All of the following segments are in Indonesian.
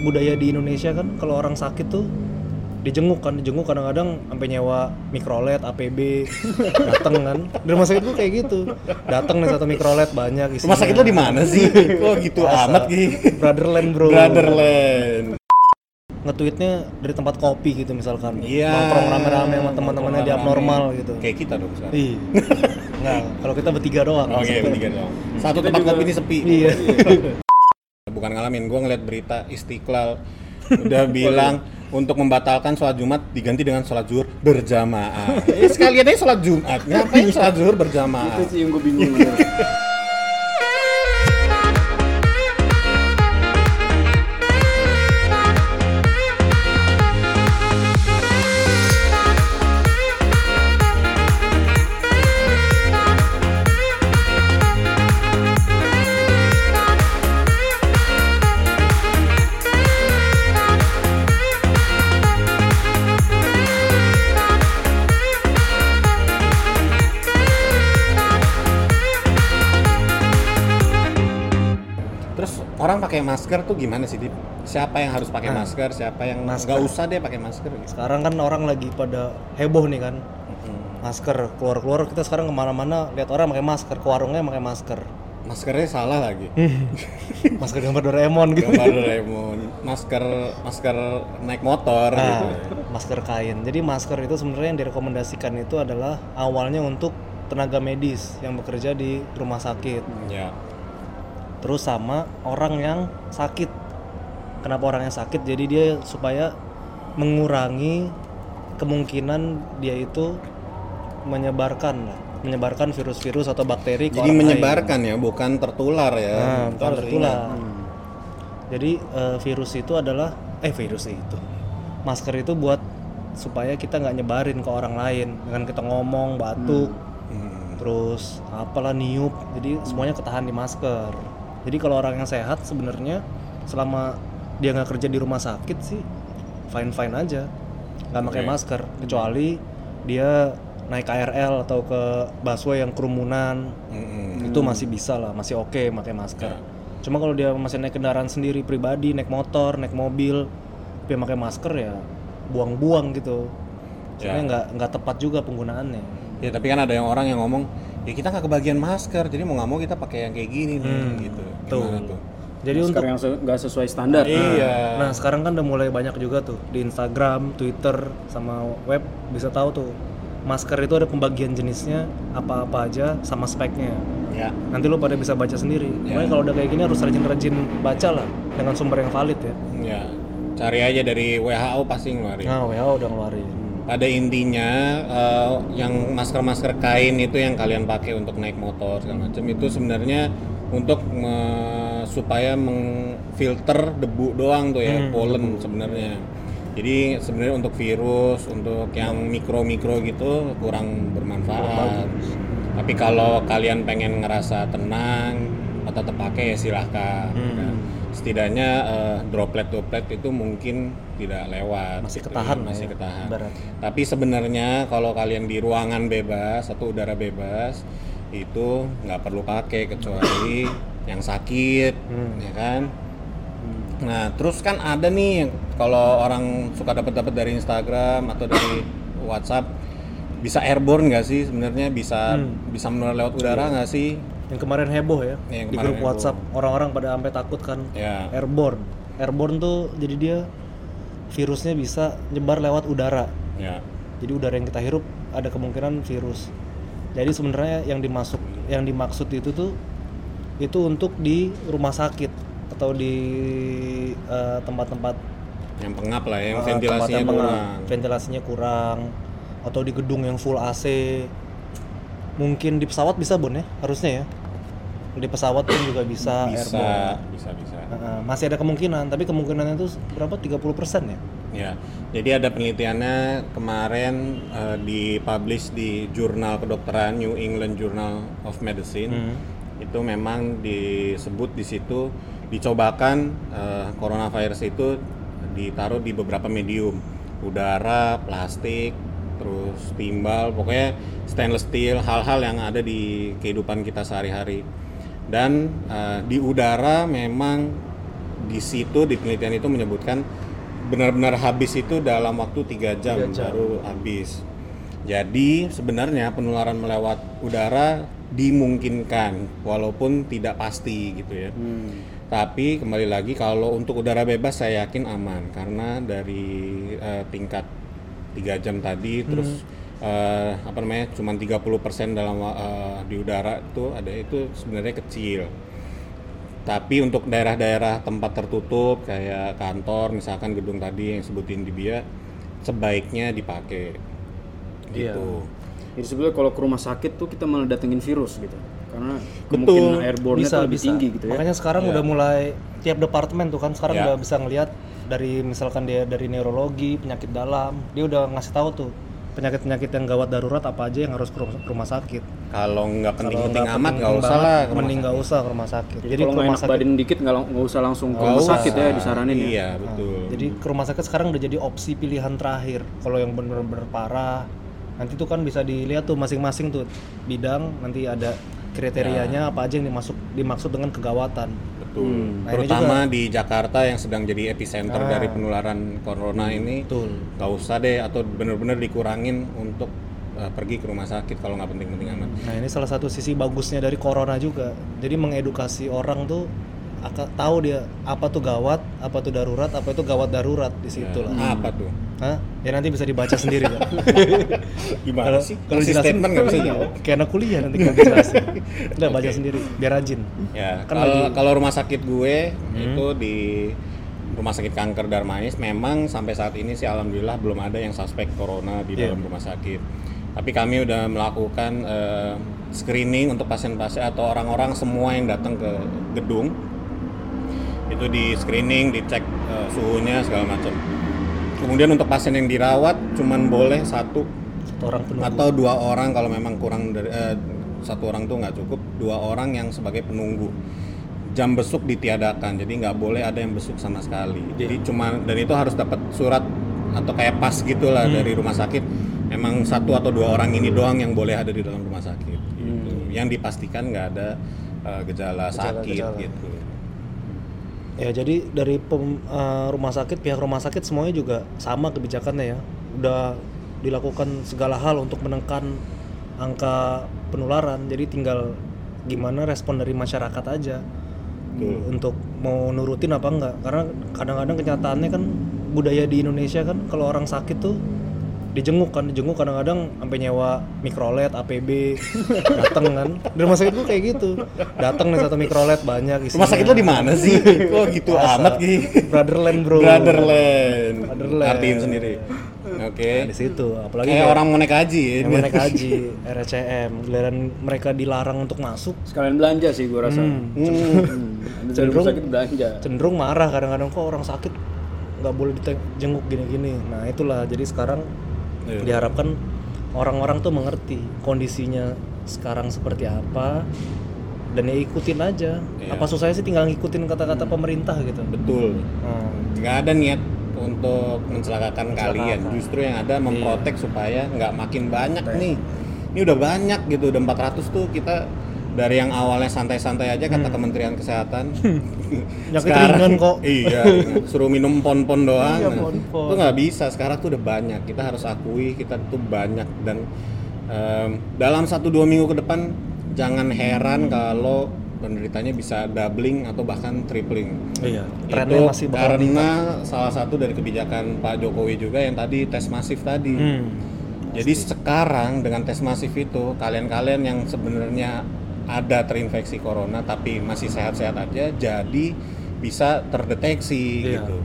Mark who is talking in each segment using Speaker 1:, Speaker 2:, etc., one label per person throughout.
Speaker 1: budaya di Indonesia kan kalau orang sakit tuh dijenguk kan dijenguk kadang-kadang sampai nyewa mikrolet APB dateng kan di rumah sakit tuh kayak gitu dateng nih satu mikrolet banyak isinya.
Speaker 2: Rumah sakit lo di mana sih? Kok gitu
Speaker 1: Biasa.
Speaker 2: amat Ki?
Speaker 1: Brotherland bro
Speaker 2: Brotherland.
Speaker 1: nge-tweetnya dari tempat kopi gitu misalkan
Speaker 2: Iya.
Speaker 1: nongkrong rame-rame sama teman-temannya di abnormal gitu
Speaker 2: Kayak kita dong sekarang.
Speaker 1: Iya. Nggak, kalau kita bertiga doang.
Speaker 2: Oke, bertiga dong. Satu tempat kopi ini sepi.
Speaker 1: Iya.
Speaker 2: Bukan ngalamin, gue ngeliat berita Istiqlal udah bilang untuk membatalkan sholat Jumat diganti dengan sholat zuhur berjamaah. Eh, sekalian aja sholat Jumat. Ngapain sholat zuhur berjamaah?
Speaker 3: Itu sih yang gue bingung.
Speaker 2: Pakai masker tuh gimana sih, Dip? Siapa yang harus pakai
Speaker 1: Nah,
Speaker 2: masker, siapa yang nggak usah deh pakai masker gitu.
Speaker 1: Sekarang kan orang lagi pada heboh nih kan. Masker keluar-keluar kita sekarang ke mana-mana lihat orang pakai masker, ke warungnya pakai masker.
Speaker 2: Maskernya salah lagi.
Speaker 1: masker gambar Doraemon gitu.
Speaker 2: Gambar Doraemon, masker masker naik motor
Speaker 1: Nah,
Speaker 2: gitu.
Speaker 1: masker kain. Jadi masker itu sebenarnya yang direkomendasikan itu adalah awalnya untuk tenaga medis yang bekerja di rumah sakit.
Speaker 2: Ya.
Speaker 1: Terus sama orang yang sakit kenapa orang yang sakit jadi dia supaya mengurangi kemungkinan dia itu menyebarkan lah menyebarkan virus-virus atau bakteri ke
Speaker 2: Jadi menyebarkan ya, bukan tertular ya.
Speaker 1: lain. nah,
Speaker 2: Itu
Speaker 1: bukan tertular
Speaker 2: ingat.
Speaker 1: jadi eh, virus itu adalah eh virus itu masker itu buat supaya kita nggak nyebarin ke orang lain dengan kita ngomong batuk
Speaker 2: Hmm.
Speaker 1: terus apalah niup jadi semuanya ketahan di masker jadi kalau orang yang sehat sebenarnya selama dia nggak kerja di rumah sakit sih fine fine aja nggak pakai
Speaker 2: Oke.
Speaker 1: masker kecuali dia naik KRL atau ke busway yang kerumunan
Speaker 2: Mm-mm.
Speaker 1: itu masih bisa lah masih oke pakai masker
Speaker 2: Ya.
Speaker 1: cuma kalau dia masih naik kendaraan sendiri pribadi naik motor naik mobil dia pakai masker ya buang-buang gitu
Speaker 2: Ya.
Speaker 1: soalnya nggak nggak tepat juga penggunaannya
Speaker 2: Ya tapi kan ada yang orang yang ngomong, ya kita nggak kebagian masker, jadi mau nggak mau kita pakai yang kayak gini nih, gitu. Gimana tuh?
Speaker 1: jadi untuk
Speaker 3: Masker yang se- nggak sesuai standar.
Speaker 2: Iya.
Speaker 1: Nah sekarang kan udah mulai banyak juga tuh di Instagram, Twitter, sama web bisa tahu tuh masker itu ada pembagian jenisnya apa-apa aja sama speknya.
Speaker 2: Ya.
Speaker 1: Nanti lo pada bisa baca sendiri.
Speaker 2: Ya.
Speaker 1: Makanya kalau udah kayak gini harus rajin-rajin baca lah dengan sumber yang valid ya.
Speaker 2: Ya. Cari aja dari WHO pasti ngeluarin.
Speaker 1: Nah WHO udah ngeluarin.
Speaker 2: Pada intinya eh, yang masker-masker kain itu yang kalian pakai untuk naik motor segala macam itu sebenarnya untuk me- supaya mengfilter debu doang tuh ya, pollen sebenarnya. Jadi sebenarnya untuk virus, untuk yang mikro-mikro gitu kurang bermanfaat. Tapi kalau kalian pengen ngerasa tenang atau terpakai ya silahkan. Nah, setidaknya eh, droplet-droplet itu mungkin tidak lewat.
Speaker 1: Masih
Speaker 2: gitu
Speaker 1: ketahan
Speaker 2: ya, masih
Speaker 1: ya,
Speaker 2: ketahan.
Speaker 1: ibarat.
Speaker 2: Tapi sebenarnya kalau kalian di ruangan bebas atau udara bebas itu nggak perlu pakai kecuali yang sakit, ya kan? Nah, terus kan ada nih yang kalau orang suka dapat-dapat dari Instagram atau dari WhatsApp bisa airborne nggak sih sebenarnya bisa bisa menular lewat udara nggak sih?
Speaker 1: Yang kemarin heboh ya
Speaker 2: Yang
Speaker 1: di grup
Speaker 2: heboh.
Speaker 1: WhatsApp orang-orang pada sampai takut kan
Speaker 2: Ya.
Speaker 1: airborne. Airborne tuh jadi dia virusnya bisa nyebar lewat udara.
Speaker 2: Ya.
Speaker 1: Jadi udara yang kita hirup ada kemungkinan virus. Jadi sebenarnya yang dimasuk yang dimaksud itu tuh itu untuk di rumah sakit atau di eh, tempat-tempat
Speaker 2: Yang pengap lah, yang
Speaker 1: eh,
Speaker 2: ventilasinya
Speaker 1: yang pengap.
Speaker 2: kurang.
Speaker 1: ventilasinya kurang atau di gedung yang full AC. Mungkin di pesawat bisa Bon ya, harusnya ya. Di pesawat pun juga bisa,
Speaker 2: Bisa,
Speaker 1: airborne.
Speaker 2: bisa, bisa.
Speaker 1: Eh, masih ada kemungkinan, tapi kemungkinannya itu berapa? 30% ya?
Speaker 2: Ya, jadi ada penelitiannya kemarin eh, dipublish di jurnal kedokteran New England Journal of Medicine.
Speaker 1: Hmm.
Speaker 2: Itu memang disebut di situ dicobakan eh, coronavirus itu ditaruh di beberapa medium, udara, plastik, terus timbal, pokoknya stainless steel, hal-hal yang ada di kehidupan kita sehari-hari. Dan eh, di udara memang di situ di penelitian itu menyebutkan benar-benar habis itu dalam waktu tiga jam,
Speaker 1: jam.
Speaker 2: baru habis. Jadi sebenarnya penularan melewat udara dimungkinkan walaupun tidak pasti gitu ya.
Speaker 3: Hmm.
Speaker 2: Tapi kembali lagi kalau untuk udara bebas saya yakin aman karena dari eh, tingkat tiga jam tadi terus eh, apa namanya cuma 30% dalam eh, di udara itu ada itu sebenarnya kecil. Tapi untuk daerah-daerah tempat tertutup kayak kantor misalkan gedung tadi yang sebutin di Bia sebaiknya dipakai
Speaker 1: Iya.
Speaker 2: gitu.
Speaker 3: Jadi sebenarnya kalau ke rumah sakit tuh kita malah datengin virus gitu. Karena
Speaker 2: Betul.
Speaker 3: airborne
Speaker 1: bisa
Speaker 3: lebih
Speaker 1: bisa.
Speaker 3: tinggi gitu ya.
Speaker 1: Makanya sekarang
Speaker 2: Iya.
Speaker 1: udah mulai tiap departemen tuh kan sekarang
Speaker 2: Iya.
Speaker 1: udah bisa ngelihat dari misalkan dia dari neurologi, penyakit dalam, dia udah ngasih tahu tuh penyakit-penyakit yang gawat darurat apa aja yang harus ke rumah, ke rumah sakit.
Speaker 2: Kalau nggak penting-penting amat nggak usah lah.
Speaker 1: mending nggak usah ke rumah sakit.
Speaker 3: Jadi,
Speaker 1: Jadi
Speaker 3: kalau
Speaker 1: rumah
Speaker 3: enak
Speaker 1: sakit
Speaker 3: badan dikit nggak lang- usah langsung ke rumah sakit ya disaranin ya.
Speaker 2: Iya betul.
Speaker 1: Jadi ke rumah sakit sekarang udah jadi opsi pilihan terakhir. Kalau yang bener-bener parah, nanti tuh kan bisa dilihat tuh masing-masing tuh bidang nanti ada kriterianya apa aja yang dimasuk dimaksud dengan kegawatan.
Speaker 2: Betul.
Speaker 1: Nah, ini
Speaker 2: Terutama di Jakarta yang sedang jadi epicenter
Speaker 1: Ah.
Speaker 2: dari penularan corona ini,
Speaker 1: Betul.
Speaker 2: nggak usah deh atau benar-benar dikurangin untuk uh, pergi ke rumah sakit kalau nggak penting-penting amat.
Speaker 1: Nah ini salah satu sisi bagusnya dari corona juga. Jadi mengedukasi orang tuh tahu dia apa tuh gawat, apa tuh darurat, apa itu gawat darurat di situ lah.
Speaker 2: Nah, Apa tuh?
Speaker 1: Hah? Ya nanti bisa dibaca sendiri kan.
Speaker 2: Gimana sih?
Speaker 1: Kalau dijelasin
Speaker 2: statement nggak bisa
Speaker 1: iya,
Speaker 2: jawab.
Speaker 1: Kayak anak kuliah nanti kalau dijelasin. Udah baca sendiri, biar rajin.
Speaker 2: Ya,
Speaker 1: Kan
Speaker 2: kalau
Speaker 1: Hmm.
Speaker 2: kalau rumah sakit gue itu di rumah sakit kanker Darmais memang sampai saat ini sih alhamdulillah belum ada yang suspek corona di
Speaker 1: Iya.
Speaker 2: dalam rumah sakit. Tapi kami udah melakukan eh, screening untuk pasien-pasien atau orang-orang semua yang datang ke gedung itu di screening, dicek eh, suhunya segala macam. Kemudian untuk pasien yang dirawat cuman boleh satu
Speaker 1: Satu orang penunggu.
Speaker 2: atau dua orang kalau memang kurang dari eh, satu orang tuh nggak cukup dua orang yang sebagai penunggu jam besuk ditiadakan jadi nggak boleh ada yang besuk sama sekali jadi cuma dan itu harus dapat surat atau kayak pas gitulah dari rumah sakit emang satu atau dua orang ini doang yang boleh ada di dalam rumah sakit gitu. yang dipastikan nggak ada eh, gejala, sakit
Speaker 1: Gejala-gejala.
Speaker 2: gitu
Speaker 1: Ya jadi dari pem- eh, rumah sakit pihak rumah sakit semuanya juga sama kebijakannya ya. Udah dilakukan segala hal untuk menekan angka penularan. Jadi tinggal gimana respon dari masyarakat aja untuk mau nurutin apa enggak. Karena kadang-kadang kenyataannya kan budaya di Indonesia kan kalau orang sakit tuh dijenguk kan dijenguk kadang-kadang sampai nyewa mikrolet APB dateng kan di rumah sakit tuh kayak gitu dateng nih satu mikrolet banyak isinya.
Speaker 2: rumah sakit lo di mana sih kok gitu
Speaker 1: Biasa.
Speaker 2: amat gitu
Speaker 1: Brotherland bro.
Speaker 2: Brotherland
Speaker 1: Brotherland.
Speaker 2: artiin sendiri oke
Speaker 1: Nah, di situ, apalagi
Speaker 2: kayak
Speaker 1: kayak
Speaker 2: orang mau naik haji ya.
Speaker 1: yang naik haji, RCM, giliran mereka dilarang untuk masuk,
Speaker 3: Sekalian belanja sih gua rasa.
Speaker 1: Hmm.
Speaker 3: Hmm. Dari rumah sakit belanja.
Speaker 1: cenderung marah kadang-kadang kok orang sakit nggak boleh dijenguk gini-gini. Nah itulah, jadi sekarang
Speaker 2: Iya.
Speaker 1: diharapkan orang-orang tuh mengerti kondisinya sekarang seperti apa dan ya ikutin aja.
Speaker 2: Iya.
Speaker 1: Apa susahnya sih tinggal ngikutin kata-kata pemerintah gitu.
Speaker 2: betul
Speaker 1: Hmm.
Speaker 2: nggak ada niat untuk mencelakakan kalian justru yang ada memprotek supaya nggak makin banyak nih ini udah banyak gitu udah 400 tuh kita dari yang awalnya santai-santai aja kata Kementerian Kesehatan.
Speaker 1: Ringan kok.
Speaker 2: iya suruh minum pon-pon doang.
Speaker 1: Iya,
Speaker 2: Nah,
Speaker 1: pon-pon.
Speaker 2: itu nggak bisa. Sekarang tuh udah banyak. Kita harus akui kita tuh banyak. Dan em, dalam satu dua minggu ke depan jangan heran kalau penderitanya bisa doubling atau bahkan tripling.
Speaker 1: Iya,
Speaker 2: itu
Speaker 1: masih
Speaker 2: karena salah satu dari kebijakan Pak Jokowi juga yang tadi tes masif tadi.
Speaker 1: Hmm.
Speaker 2: Jadi sekarang dengan tes masif itu kalian-kalian yang sebenarnya ada terinfeksi corona tapi masih sehat-sehat aja jadi bisa terdeteksi
Speaker 1: Iya.
Speaker 2: gitu.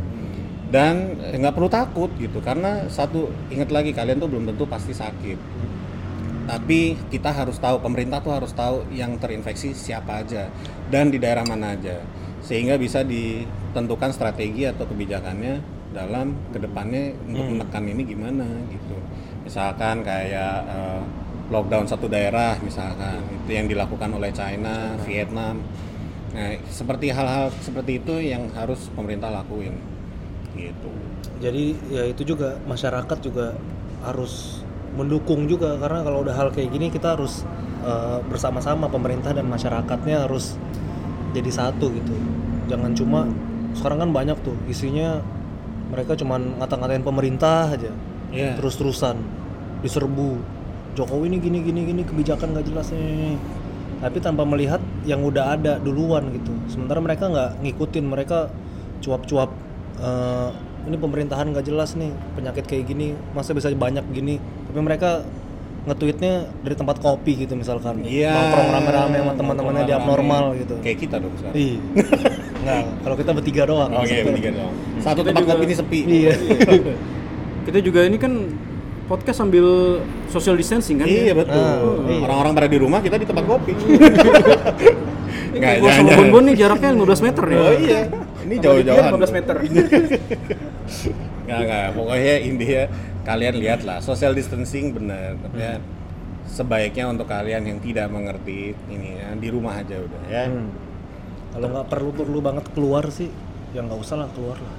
Speaker 2: Dan nggak perlu takut gitu karena satu ingat lagi kalian tuh belum tentu pasti sakit. Tapi kita harus tahu pemerintah tuh harus tahu yang terinfeksi siapa aja dan di daerah mana aja sehingga bisa ditentukan strategi atau kebijakannya dalam ke depannya untuk menekan ini gimana gitu. Misalkan kayak eh, lockdown satu daerah misalkan itu yang dilakukan oleh China, Vietnam. Nah, seperti hal-hal seperti itu yang harus pemerintah lakuin gitu.
Speaker 1: Jadi ya itu juga masyarakat juga harus mendukung juga karena kalau udah hal kayak gini kita harus eh, bersama-sama pemerintah dan masyarakatnya harus jadi satu gitu. Jangan cuma sekarang kan banyak tuh isinya mereka cuman ngata-ngatain pemerintah aja
Speaker 2: Iya.
Speaker 1: terus-terusan diserbu Jokowi ini gini gini gini kebijakan nggak jelas nih tapi tanpa melihat yang udah ada duluan gitu sementara mereka nggak ngikutin mereka cuap-cuap eh, ini pemerintahan nggak jelas nih penyakit kayak gini masa bisa banyak gini tapi mereka nge-tweetnya dari tempat kopi gitu misalkan
Speaker 2: Iya.
Speaker 1: nongkrong rame-rame sama teman-temannya di abnormal
Speaker 2: rame.
Speaker 1: gitu
Speaker 2: Kayak kita dong sekarang.
Speaker 1: Iya. Nggak, kalau kita bertiga doang.
Speaker 2: Oke,
Speaker 1: maksudnya.
Speaker 2: bertiga dong. Satu
Speaker 3: Kita
Speaker 2: tempat
Speaker 3: juga-
Speaker 2: kopi ini sepi.
Speaker 1: Iya.
Speaker 3: Kita juga ini kan podcast sambil social distancing kan?
Speaker 2: Iya
Speaker 3: ya?
Speaker 2: betul.
Speaker 1: Ah, iya.
Speaker 2: Orang-orang pada di rumah, kita di tempat kopi. Nggak,
Speaker 3: Gua sama
Speaker 2: jangan.
Speaker 3: Bonbon nih jaraknya 15 meter ya.
Speaker 2: Oh iya. Ini jauh-jauhan.
Speaker 3: dia 15 meter.
Speaker 2: Nggak, nggak. Pokoknya intinya kalian lihat lah, social distancing bener. Tapi ya, sebaiknya untuk kalian yang tidak mengerti ini ya, di rumah aja udah ya.
Speaker 1: Hmm. Kalau nggak perlu perlu banget keluar sih, ya nggak usah lah keluar lah.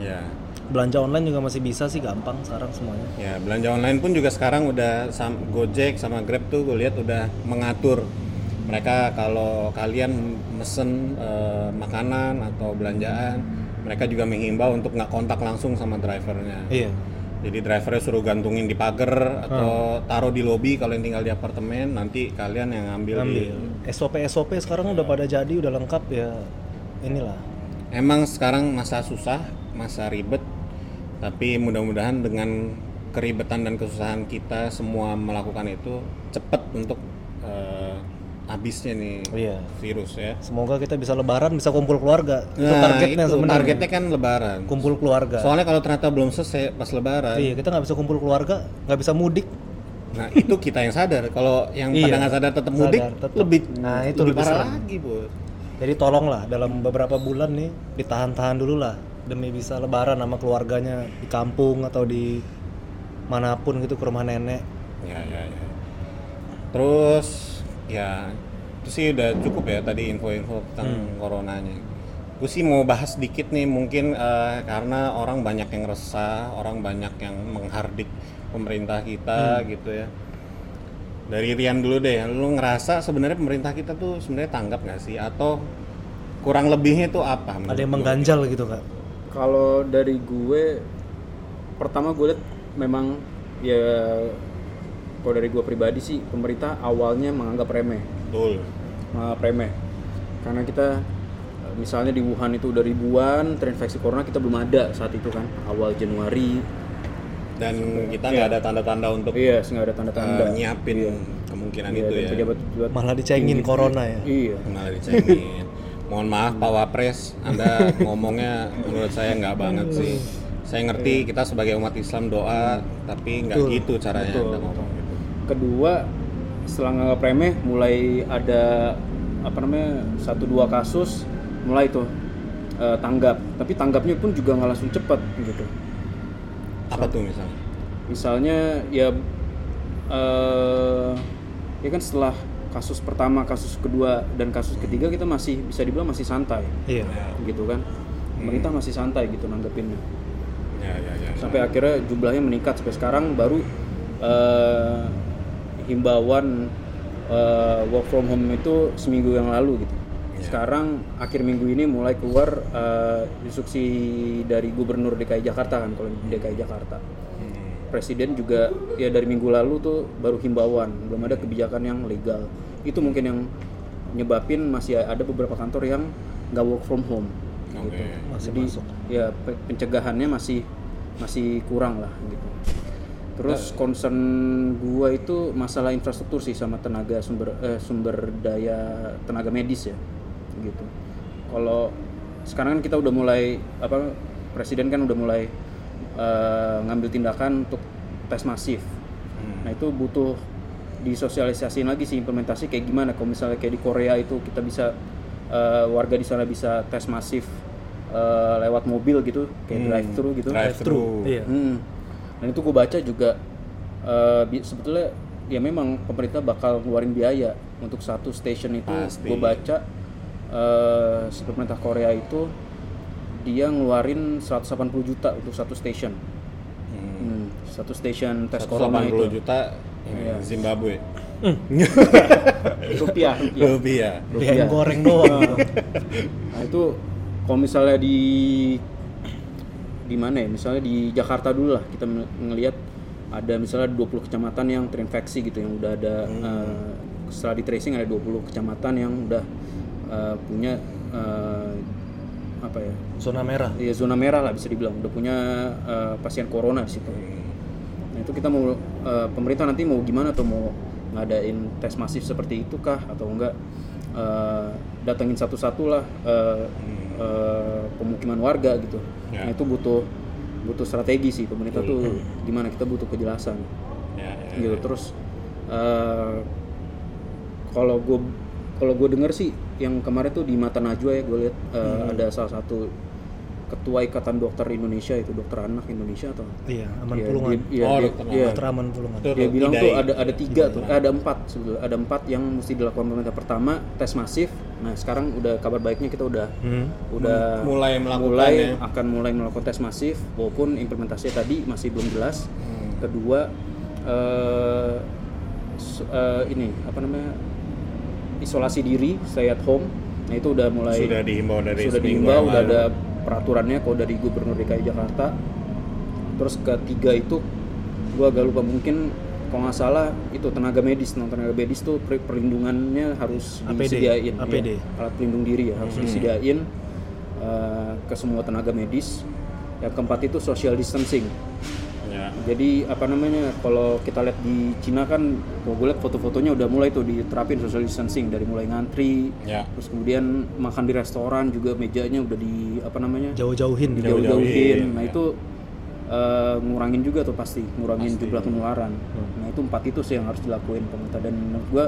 Speaker 2: Ya.
Speaker 1: Belanja online juga masih bisa sih gampang sekarang semuanya.
Speaker 2: Ya, belanja online pun juga sekarang udah sam- Gojek sama Grab tuh gue lihat udah mengatur mereka kalau kalian mesen eh, makanan atau belanjaan, mereka juga menghimbau untuk nggak kontak langsung sama drivernya.
Speaker 1: Iya.
Speaker 2: Jadi drivernya suruh gantungin di pagar atau taruh di lobi kalau yang tinggal di apartemen, nanti kalian yang ngambil, di
Speaker 1: Ambil. SOP SOP sekarang udah pada jadi, udah lengkap ya. Inilah.
Speaker 2: Emang sekarang masa susah, masa ribet, tapi mudah-mudahan dengan keribetan dan kesusahan kita semua melakukan itu cepat untuk eh, habisnya nih
Speaker 1: Iya.
Speaker 2: virus ya.
Speaker 1: Semoga kita bisa lebaran, bisa kumpul keluarga. itu
Speaker 2: Nah,
Speaker 1: targetnya
Speaker 2: itu,
Speaker 1: sebenarnya.
Speaker 2: Targetnya kan lebaran.
Speaker 1: Kumpul keluarga.
Speaker 2: Soalnya kalau ternyata belum selesai pas lebaran,
Speaker 1: Iya, kita nggak bisa kumpul keluarga, nggak bisa mudik.
Speaker 2: nah itu kita yang sadar. Kalau yang pada
Speaker 1: Iya.
Speaker 2: nggak sadar tetap mudik,
Speaker 1: Sadar, tetap.
Speaker 2: lebih
Speaker 1: Nah, itu
Speaker 2: lebih
Speaker 1: lebih
Speaker 2: parah lagi, Bos.
Speaker 1: Jadi tolonglah dalam beberapa bulan nih ditahan-tahan dulu lah demi bisa lebaran sama keluarganya di kampung atau di mana pun gitu ke rumah nenek.
Speaker 2: Ya, ya, ya. Terus ya itu sih udah cukup ya tadi info-info tentang coronanya. Gue sih mau bahas sedikit nih mungkin eh, karena orang banyak yang resah, orang banyak yang menghardik pemerintah kita gitu ya. Dari Rian dulu deh, lu ngerasa sebenarnya pemerintah kita tuh sebenarnya tanggap nggak sih atau kurang lebihnya itu apa?
Speaker 1: Ada yang mengganjal gitu kak.
Speaker 3: Kalau dari gue pertama gue lihat memang ya kalau dari gue pribadi sih pemerintah awalnya menganggap remeh,
Speaker 2: Betul.
Speaker 3: menganggap remeh. Karena kita misalnya di Wuhan itu udah ribuan terinfeksi corona kita belum ada saat itu kan awal Januari.
Speaker 2: Dan kita nggak ada tanda-tanda untuk
Speaker 3: Iya, nggak ada tanda-tanda.
Speaker 2: eh, nyiapin kemungkinan
Speaker 3: Iya,
Speaker 2: itu ya.
Speaker 3: pejabat-pejabat
Speaker 1: Malah dicengin corona ya.
Speaker 3: Iya.
Speaker 2: malah dicengin. Mohon maaf Pak Wapres, Anda ngomongnya menurut saya nggak banget sih. Saya ngerti kita sebagai umat Islam doa, tapi nggak gitu caranya
Speaker 3: Betul.
Speaker 2: Anda ngomong gitu.
Speaker 3: Kedua, setelah nganggap remeh, mulai ada apa namanya satu dua kasus, mulai tuh eh, tanggap. Tapi tanggapnya pun juga nggak langsung cepat gitu.
Speaker 2: Apa tuh misalnya?
Speaker 3: Misalnya ya eh ya kan setelah kasus pertama, kasus kedua dan kasus ketiga kita masih bisa dibilang masih santai
Speaker 1: Iya.
Speaker 3: gitu kan. Pemerintah masih santai gitu nanggepinnya.
Speaker 2: Ya, ya, ya.
Speaker 3: sampai akhirnya jumlahnya meningkat sampai sekarang baru eh, himbauan eh, work from home itu seminggu yang lalu gitu. Sekarang akhir minggu ini mulai keluar eh, instruksi dari Gubernur DKI Jakarta kan kalau di DKI Jakarta. Presiden juga ya dari minggu lalu tuh baru himbauan, belum ada kebijakan yang legal. Itu mungkin yang nyebabin masih ada beberapa kantor yang nggak work from home.
Speaker 2: Oke.
Speaker 1: Masih
Speaker 3: Jadi
Speaker 1: masuk.
Speaker 3: ya pe- pencegahannya masih masih kurang lah gitu. Terus concern gua itu masalah infrastruktur sih sama tenaga sumber eh, sumber daya tenaga medis ya gitu. Kalau sekarang kan kita udah mulai apa presiden kan udah mulai eh, ngambil tindakan untuk tes masif. Nah itu butuh disosialisasiin lagi sih implementasi kayak gimana kalau misalnya kayak di Korea itu kita bisa eh, warga di sana bisa tes masif eh, lewat mobil gitu kayak drive thru gitu
Speaker 2: Drive-thru.
Speaker 1: Iya.
Speaker 3: Hmm. Dan itu gue baca juga eh, bi- sebetulnya ya memang pemerintah bakal ngeluarin biaya untuk satu station itu. Gue baca eh, si pemerintah Korea itu dia ngeluarin 180 juta untuk satu station. Hmm, Satu station tes corona
Speaker 2: 180
Speaker 3: itu.
Speaker 2: juta ini,
Speaker 3: Iya.
Speaker 2: Zimbabwe.
Speaker 3: Rupiah, rupiah.
Speaker 2: Rupiah.
Speaker 1: Beli ayam goreng doang.
Speaker 3: Nah itu kalau misalnya di di mana ya misalnya di Jakarta dulu lah kita mel- ngelihat ada misalnya 20 kecamatan yang terinfeksi gitu yang udah ada eh, setelah di tracing ada 20 kecamatan yang udah eh, punya eh, apa ya?
Speaker 1: Zona merah.
Speaker 3: Ya zona merah lah bisa dibilang. Udah punya eh, pasien corona di situ. Nah itu kita mau eh, pemerintah nanti mau gimana tuh? Mau ngadain tes masif seperti itu kah? Atau enggak eh, datengin satu-satu lah eh, eh, pemukiman warga gitu.
Speaker 2: Ya.
Speaker 3: Nah itu butuh butuh strategi sih pemerintah tuh gimana. Kita butuh kejelasan.
Speaker 2: Ya, ya,
Speaker 3: gitu. terus eh, kalau gue kalau gue denger sih yang kemarin tuh di Mata Najwa ya gue lihat eh, ada salah satu ketua ikatan dokter Indonesia itu dokter anak Indonesia atau?
Speaker 1: Iya aman
Speaker 3: Iya,
Speaker 1: pulungan.
Speaker 3: dia- iya,
Speaker 2: Oh,
Speaker 3: dia-
Speaker 2: dokter
Speaker 3: iya.
Speaker 1: dokter aman pulungan.
Speaker 2: Itu
Speaker 3: dia bilang tuh ada ada tiga tuh eh, ada empat sebetulnya. Ada empat yang mesti dilakukan pemerintah. Pertama tes masif. Nah sekarang udah kabar baiknya kita udah
Speaker 1: Hmm.
Speaker 3: udah
Speaker 2: mulai melakukan
Speaker 3: mulai
Speaker 2: ya.
Speaker 3: akan mulai melakukan tes masif walaupun implementasinya tadi masih belum jelas.
Speaker 2: Hmm.
Speaker 3: kedua eh, s- eh, ini apa namanya isolasi diri stay at home. Nah itu udah mulai
Speaker 2: sudah dihimbau dari
Speaker 3: sudah
Speaker 2: yang
Speaker 3: udah ada peraturannya kalau dari gubernur DKI Jakarta. Terus ketiga itu gua agak lupa mungkin kalau nggak salah itu tenaga medis. Nah, tenaga medis tuh per- perlindungannya harus
Speaker 1: APD,
Speaker 3: disediain. Ya.
Speaker 1: APD.
Speaker 3: alat pelindung diri ya harus disediain eh, ke semua tenaga medis. Yang keempat itu social distancing
Speaker 2: ya.
Speaker 3: jadi apa namanya kalau kita lihat di Cina kan kalau gue lihat foto-fotonya udah mulai tuh diterapin social distancing dari mulai ngantri
Speaker 2: Ya.
Speaker 3: terus kemudian makan di restoran juga mejanya udah di apa namanya
Speaker 1: jauh-jauhin gitu.
Speaker 3: jauh-jauhin nah
Speaker 2: ya.
Speaker 3: itu eh, ngurangin juga tuh pasti ngurangin
Speaker 2: Pasti.
Speaker 3: jumlah penularan nah itu empat itu sih yang harus dilakuin pemerintah dan menurut gue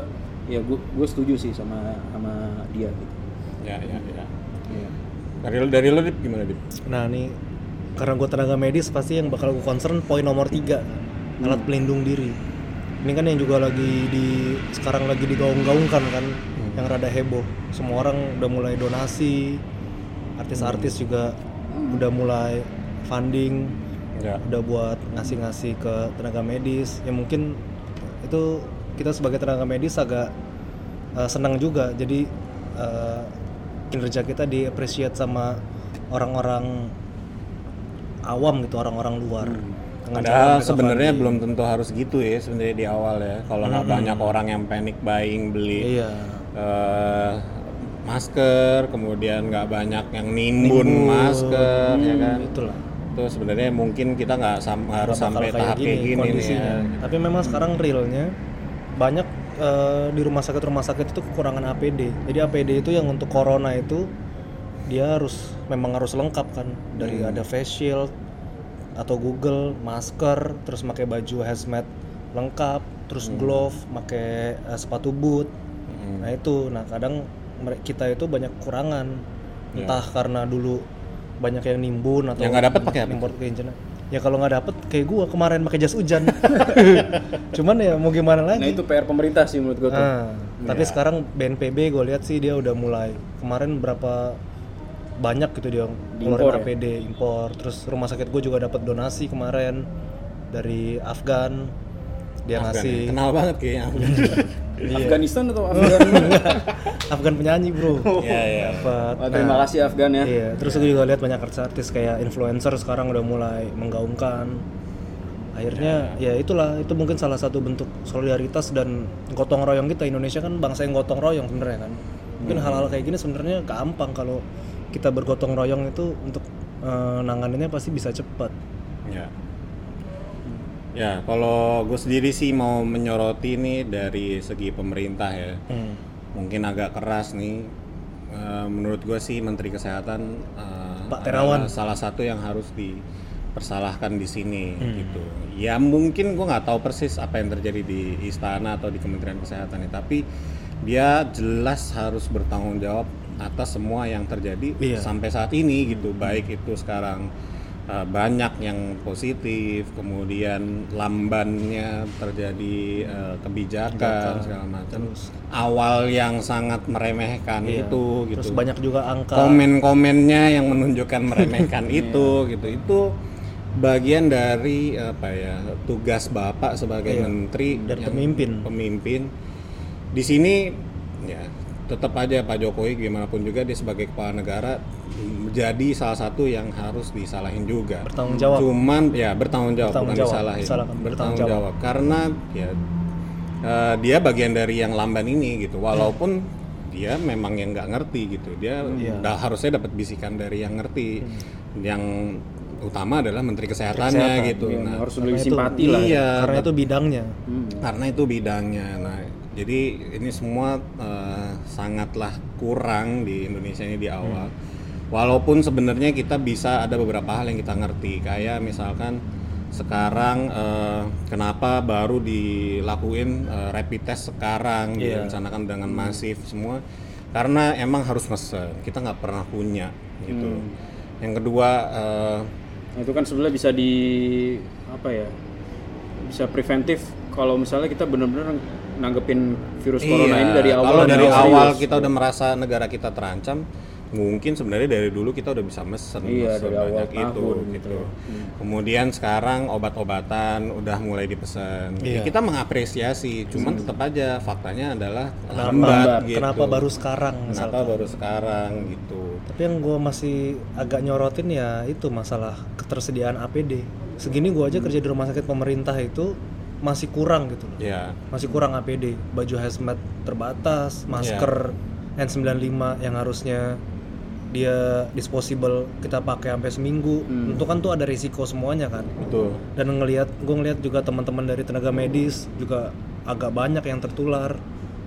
Speaker 3: ya gue gue setuju sih sama sama dia gitu
Speaker 2: ya ya ya
Speaker 3: Iya.
Speaker 2: dari lu dari lu Dip, gimana Dip?
Speaker 1: Nah nih karena gue tenaga medis pasti yang bakal gue concern poin nomor tiga alat pelindung diri. Ini kan yang juga lagi di sekarang lagi digaung-gaungkan kan, yang rada heboh. Semua orang udah mulai donasi, artis-artis juga udah mulai funding,
Speaker 2: ya
Speaker 1: udah buat ngasih-ngasih ke tenaga medis. Ya mungkin itu kita sebagai tenaga medis agak eh, senang juga. Jadi eh, kinerja kita di appreciate sama orang-orang awam gitu, orang-orang luar. Cara
Speaker 2: Padahal sebenarnya belum tentu harus gitu ya sebenarnya di awal ya. Kalau nggak banyak orang yang panic buying beli
Speaker 1: Iya.
Speaker 2: eh, masker, kemudian nggak banyak yang nimbun, masker, ya kan?
Speaker 1: Itulah.
Speaker 2: Itu sebenarnya mungkin kita nggak sam- harus sampai tahap kayak gini nih
Speaker 1: kondisinya.
Speaker 2: ya.
Speaker 1: Tapi memang sekarang realnya banyak eh, di rumah sakit rumah sakit itu kekurangan APD. Jadi APD itu yang untuk corona itu dia harus memang harus lengkap kan dari
Speaker 2: Hmm.
Speaker 1: ada face shield atau Google, masker, terus pakai baju hazmat lengkap, terus
Speaker 2: Hmm.
Speaker 1: glove, pakai eh, sepatu boot. Nah itu, nah kadang kita itu banyak kekurangan, entah karena dulu banyak yang nimbun atau
Speaker 2: Ya. Yang nggak dapet pakai apa?
Speaker 1: import ke China. Ya kalau nggak dapet kayak gua kemarin pakai jas hujan. Cuman ya mau gimana
Speaker 3: nah
Speaker 1: lagi?
Speaker 3: itu PR pemerintah sih menurut gue tuh
Speaker 1: Ah, tapi sekarang BNPB gue lihat sih dia udah mulai kemarin berapa banyak gitu dia ngeluarin
Speaker 3: ya?
Speaker 1: APD impor. Terus rumah sakit gue juga dapat donasi kemarin dari Afgan. Dia
Speaker 2: Afgan
Speaker 1: ngasih
Speaker 2: ya. Kenal banget kayaknya.
Speaker 3: Afghanistan atau Afgan
Speaker 1: Afgan penyanyi bro.
Speaker 2: Iya iya.
Speaker 1: Dapat.
Speaker 3: Terima kasih Afgan ya
Speaker 1: Iya, terus gue juga lihat banyak artis-artis kayak influencer sekarang udah mulai menggaungkan. Akhirnya ya itulah itu mungkin salah satu bentuk solidaritas dan gotong royong kita Indonesia kan bangsa yang gotong royong sebenarnya kan. Mungkin hal-hal kayak gini sebenarnya gampang kalau kita bergotong royong itu untuk eh, nanganinnya pasti bisa cepat.
Speaker 2: Ya. Ya, kalau gue sendiri sih mau menyoroti nih dari segi pemerintah ya.
Speaker 1: Hmm.
Speaker 2: Mungkin agak keras nih. Eh, menurut gue sih Menteri Kesehatan eh,
Speaker 1: Pak Terawan.
Speaker 2: salah satu yang harus dipersalahkan di sini gitu. Ya mungkin gue nggak tahu persis apa yang terjadi di istana atau di Kementerian Kesehatan ya, tapi dia jelas harus bertanggung jawab atas semua yang terjadi
Speaker 1: Iya.
Speaker 2: sampai saat ini gitu. Baik itu sekarang uh, banyak yang positif, kemudian lambannya terjadi uh, kebijakan segala macam. Awal yang sangat meremehkan
Speaker 1: Iya.
Speaker 2: itu gitu.
Speaker 1: Terus banyak juga angka
Speaker 2: Komen-komennya yang menunjukkan meremehkan itu gitu. Itu bagian dari apa ya tugas bapak sebagai
Speaker 1: Iya.
Speaker 2: menteri
Speaker 1: Dan pemimpin.
Speaker 2: pemimpin di sini ya tetap aja Pak Jokowi gimana pun juga dia sebagai kepala negara menjadi salah satu yang harus disalahin juga.
Speaker 1: Bertanggung jawab.
Speaker 2: Cuman ya bertanggung jawab
Speaker 1: Bertanggung
Speaker 2: bukan
Speaker 1: jawab,
Speaker 2: disalahin. bertanggung
Speaker 1: bertanggung
Speaker 2: jawab. Karena ya eh, dia bagian dari yang lamban ini gitu. Walaupun dia memang yang nggak ngerti gitu. Dia
Speaker 1: Iya.
Speaker 2: udah harusnya dapat bisikan dari yang ngerti. Yang utama adalah Menteri Kesehatannya
Speaker 1: Kesehatan,
Speaker 2: gitu.
Speaker 3: Iya,
Speaker 2: Nah,
Speaker 3: harus lebih
Speaker 1: itu-
Speaker 3: simpati lah. ya.
Speaker 2: iya,
Speaker 1: Karena itu bidangnya.
Speaker 3: Hmm.
Speaker 2: karena itu bidangnya. Nah, jadi ini semua eh, sangatlah kurang di Indonesia ini di awal. Walaupun sebenarnya kita bisa ada beberapa hal yang kita ngerti, kayak misalkan sekarang eh, kenapa baru dilakuin eh, rapid test sekarang,
Speaker 1: Iya.
Speaker 2: direncanakan dengan masif semua, karena emang harus mesen. Kita nggak pernah punya gitu. Yang kedua
Speaker 3: Nah, itu kan sebenarnya bisa di apa ya? Bisa preventif kalau misalnya kita benar-benar nanggepin virus corona ini dari awal.
Speaker 2: Iya, Kalau dari
Speaker 3: serius.
Speaker 2: awal kita udah merasa negara kita terancam, mungkin sebenarnya dari dulu kita udah bisa mesen
Speaker 3: Iya, dari awal
Speaker 2: banyak itu
Speaker 3: tahun
Speaker 2: gitu.
Speaker 3: gitu.
Speaker 2: Kemudian sekarang obat-obatan udah mulai dipesan.
Speaker 1: Iya.
Speaker 2: Ya, kita mengapresiasi, cuman tetap aja faktanya adalah
Speaker 1: Kenapa,
Speaker 2: lambat gitu.
Speaker 1: kenapa baru sekarang
Speaker 2: Kenapa
Speaker 1: misalkan.
Speaker 2: baru sekarang gitu.
Speaker 1: Tapi yang gue masih agak nyorotin ya itu masalah ketersediaan APD. Segini gue aja kerja di rumah sakit pemerintah itu masih kurang gitu loh.
Speaker 2: Ya,
Speaker 1: Masih kurang APD. Baju hazmat terbatas, masker N95 yang harusnya dia disposable kita pakai sampai seminggu. Itu kan tuh ada risiko semuanya kan.
Speaker 2: betul.
Speaker 1: Dan ngelihat gue ngelihat juga teman-teman dari tenaga medis juga agak banyak yang tertular.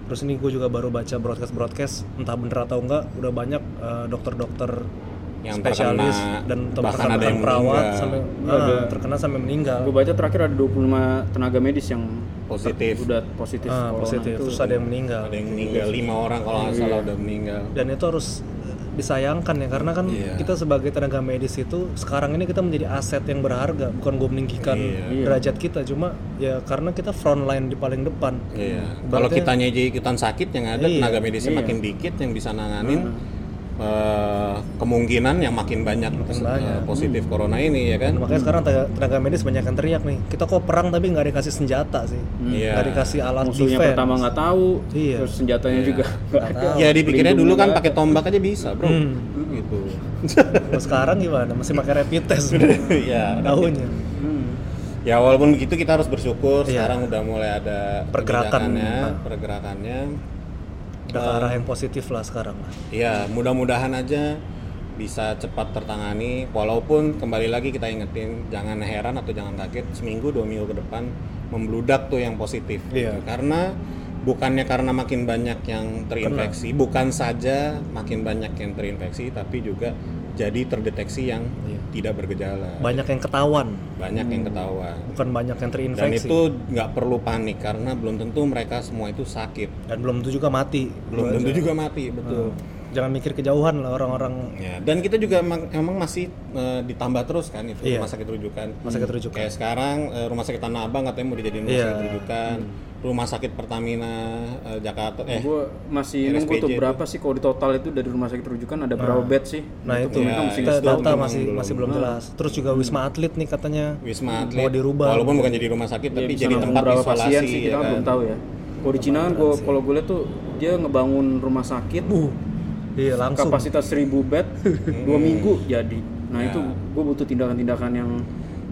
Speaker 1: Terus ini gue juga baru baca broadcast-broadcast entah bener atau enggak udah banyak eh, dokter-dokter
Speaker 2: Yang
Speaker 1: spesialis
Speaker 2: terkena,
Speaker 1: dan
Speaker 2: bahkan ada yang
Speaker 1: perawat
Speaker 2: meninggal.
Speaker 1: sampai
Speaker 3: Iya,
Speaker 1: ah,
Speaker 3: ada.
Speaker 1: terkena sampai meninggal.
Speaker 3: Gue baca terakhir ada 25 tenaga medis yang
Speaker 2: Positif.
Speaker 3: udah positif
Speaker 1: Ah,
Speaker 3: corona
Speaker 1: positif.
Speaker 3: itu.
Speaker 1: Terus ada yang meninggal.
Speaker 2: Ada yang meninggal lima orang kalau nggak salah udah meninggal.
Speaker 1: Dan itu harus disayangkan ya karena kan
Speaker 2: Iya.
Speaker 1: kita sebagai tenaga medis itu sekarang ini kita menjadi aset yang berharga bukan gue meninggikan
Speaker 2: Iya.
Speaker 1: derajat kita cuma ya karena kita frontline di paling depan
Speaker 2: Iya. Kalau kitanya aja ikutan sakit yang ada
Speaker 1: Iya.
Speaker 2: tenaga medisnya
Speaker 3: Iya.
Speaker 2: makin dikit yang bisa nanganin eh, kemungkinan yang makin banyak, eh,
Speaker 1: banyak.
Speaker 2: positif corona ini ya kan.
Speaker 1: Dan makanya sekarang tenaga, medis banyak yang teriak nih kita kok perang tapi nggak dikasih senjata sih
Speaker 2: Iya.
Speaker 1: nggak dikasih alat
Speaker 3: musuhnya
Speaker 1: defense
Speaker 3: pertama nggak tahu,
Speaker 1: Iya.
Speaker 3: terus senjatanya juga nggak ada.
Speaker 2: Ya dipikirnya dulu kan pakai tombak aja bisa, Bro.
Speaker 1: Hmm.
Speaker 2: Gitu.
Speaker 1: Kalau sekarang gimana masih pakai rapid test
Speaker 2: ya.
Speaker 1: tahunya
Speaker 3: Hmm.
Speaker 2: Ya walaupun begitu kita harus bersyukur
Speaker 1: Iya.
Speaker 2: sekarang udah mulai ada
Speaker 1: Pergerakan.
Speaker 2: kebijakannya,
Speaker 1: Nah.
Speaker 2: pergerakannya.
Speaker 1: Udah ke arah yang positif lah sekarang lah
Speaker 2: Ya, mudah-mudahan aja bisa cepat tertangani walaupun kembali lagi kita ingetin jangan heran atau jangan kaget seminggu dua minggu ke depan membludak tuh yang positif
Speaker 1: Iya.
Speaker 2: gitu. karena bukannya karena makin banyak yang terinfeksi bukan saja makin banyak yang terinfeksi tapi juga jadi terdeteksi yang
Speaker 1: Iya.
Speaker 2: tidak bergejala
Speaker 1: banyak yang ketahuan
Speaker 2: banyak yang ketahuan
Speaker 1: bukan banyak yang
Speaker 2: dan
Speaker 1: terinfeksi
Speaker 2: itu nggak perlu panik karena belum tentu mereka semua itu sakit
Speaker 1: dan belum tentu juga mati
Speaker 2: belum tentu juga mati betul
Speaker 1: jangan mikir kejauhan lah orang-orang
Speaker 2: Ya, dan kita juga emang, emang masih eh, ditambah terus kan itu
Speaker 1: Iya.
Speaker 2: rumah sakit rujukan.
Speaker 1: Rumah sakit rujukan.
Speaker 2: Kayak sekarang eh, rumah sakit Tanah Abang katanya mau dijadiin rumah
Speaker 1: Iya.
Speaker 2: sakit rujukan. Rumah sakit Pertamina eh, Jakarta eh
Speaker 3: Gue masih nunggu tuh
Speaker 2: itu.
Speaker 3: berapa sih kalau di total itu dari rumah sakit rujukan ada berapa bed sih?
Speaker 1: nah itu
Speaker 2: Ya,
Speaker 3: mereka mesti
Speaker 1: kita
Speaker 2: itu
Speaker 1: data
Speaker 2: memang
Speaker 1: masih
Speaker 2: belum.
Speaker 1: masih belum jelas terus juga wisma atlet nih katanya
Speaker 2: Wisma
Speaker 1: mau
Speaker 2: Atlet
Speaker 1: dirubah
Speaker 2: walaupun bukan jadi rumah sakit
Speaker 3: Ya,
Speaker 2: tapi jadi tempat
Speaker 3: berapa
Speaker 2: isolasi
Speaker 3: pasien sih kita
Speaker 2: ya
Speaker 3: kan
Speaker 2: kan.
Speaker 3: belum tahu ya. Kalau di Cina kan gua kalau gue lihat tuh dia ngebangun rumah sakit
Speaker 1: uh iya langsung
Speaker 3: kapasitas 1000 bed dua minggu jadi. Nah
Speaker 2: Ya.
Speaker 3: itu gue butuh tindakan-tindakan yang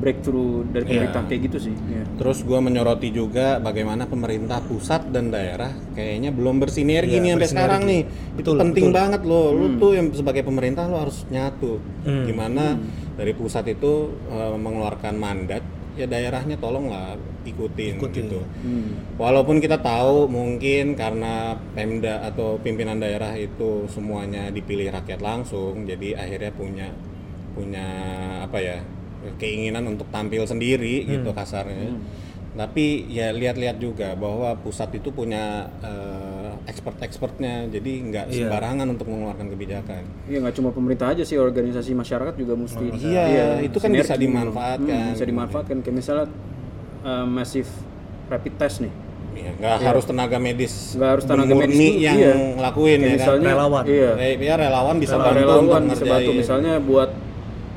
Speaker 3: breakthrough dari pemerintah kayak gitu sih. Ya.
Speaker 2: Terus gua menyoroti juga bagaimana pemerintah pusat dan daerah kayaknya belum bersinergi
Speaker 1: Iya,
Speaker 2: nih sampai
Speaker 1: bersinergi.
Speaker 2: sekarang nih. Itu
Speaker 1: Betul,
Speaker 2: penting
Speaker 1: betul.
Speaker 2: banget loh. Lu tuh yang sebagai pemerintah lu harus nyatu.
Speaker 1: Hmm.
Speaker 2: Gimana dari pusat itu eh, mengeluarkan mandat ya daerahnya tolonglah ikutin,
Speaker 1: Ikutin.
Speaker 2: gitu.
Speaker 3: Hmm.
Speaker 2: Walaupun kita tahu mungkin karena Pemda atau pimpinan daerah itu semuanya dipilih rakyat langsung, jadi akhirnya punya punya apa ya keinginan untuk tampil sendiri gitu kasarnya. Tapi ya lihat-lihat juga bahwa pusat itu punya eh, expert-expertnya, jadi nggak
Speaker 1: Iya.
Speaker 2: sembarangan untuk mengeluarkan kebijakan.
Speaker 3: Iya nggak cuma pemerintah aja sih organisasi masyarakat juga mesti.
Speaker 2: Iya, itu kan bisa
Speaker 3: sinergi.
Speaker 2: dimanfaatkan.
Speaker 3: Hmm, bisa dimanfaatkan kayak misalnya uh, massive rapid test nih.
Speaker 2: Ya, nggak harus tenaga medis,
Speaker 3: Nggak harus tenaga medis tuh,
Speaker 2: yang
Speaker 3: iya.
Speaker 2: ngelakuin
Speaker 3: Kayak
Speaker 2: ya kan.
Speaker 3: misalnya
Speaker 1: Relawan.
Speaker 3: Iya.
Speaker 2: Eh, ya relawan bisa
Speaker 3: Sama
Speaker 2: bantu untuk
Speaker 3: relawan bisa bantu
Speaker 2: ngerjain.
Speaker 3: misalnya buat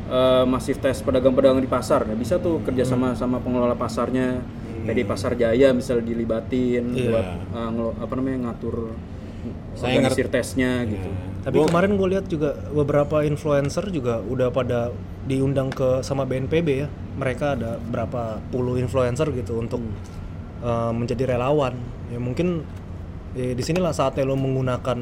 Speaker 3: uh, masif tes pedagang-pedagang di pasar nah bisa tuh kerjasama sama pengelola pasarnya PD Pasar Jaya misalnya dilibatin
Speaker 1: Iya.
Speaker 3: buat uh, ngelo- apa namanya ngatur
Speaker 2: Saya
Speaker 3: organisir tesnya gitu.
Speaker 1: Tapi kemarin gue lihat juga beberapa influencer juga udah pada diundang ke sama BNPB ya. Mereka ada berapa puluh influencer gitu untuk uh, menjadi relawan. Ya mungkin ya, di sinilah saatnya lo menggunakan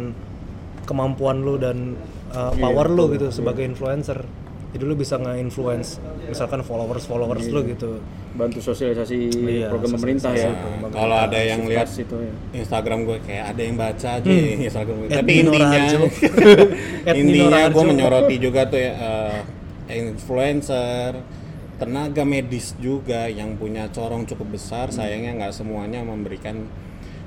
Speaker 1: kemampuan lo dan uh, power lo gitu sebagai influencer. Jadi lo bisa nge-influence misalkan followers-followers lo gitu.
Speaker 3: Bantu sosialisasi
Speaker 1: Iya,
Speaker 3: program pemerintah ya.
Speaker 2: Kalau ada yang lihat
Speaker 3: itu ya.
Speaker 2: Instagram gue kayak ada yang baca aja
Speaker 1: Hmm.
Speaker 2: Instagram gue. Tapi intinya intinya gue menyoroti juga tuh ya eh, influencer, tenaga medis juga yang punya corong cukup besar.
Speaker 1: Hmm.
Speaker 2: Sayangnya nggak semuanya memberikan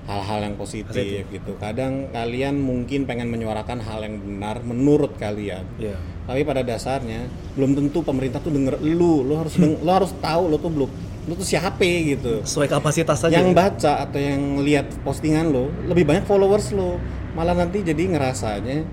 Speaker 2: hal-hal yang positif gitu. Kadang kalian mungkin pengen menyuarakan hal yang benar menurut kalian.
Speaker 1: Iya.
Speaker 2: Tapi pada dasarnya belum tentu pemerintah tuh denger lu. Lu harus deng- lu harus tahu lu tuh belum lu tuh siapa gitu
Speaker 1: Sesuai kapasitas saja.
Speaker 2: yang baca atau yang lihat postingan lo lebih banyak followers lo malah nanti jadi ngerasanya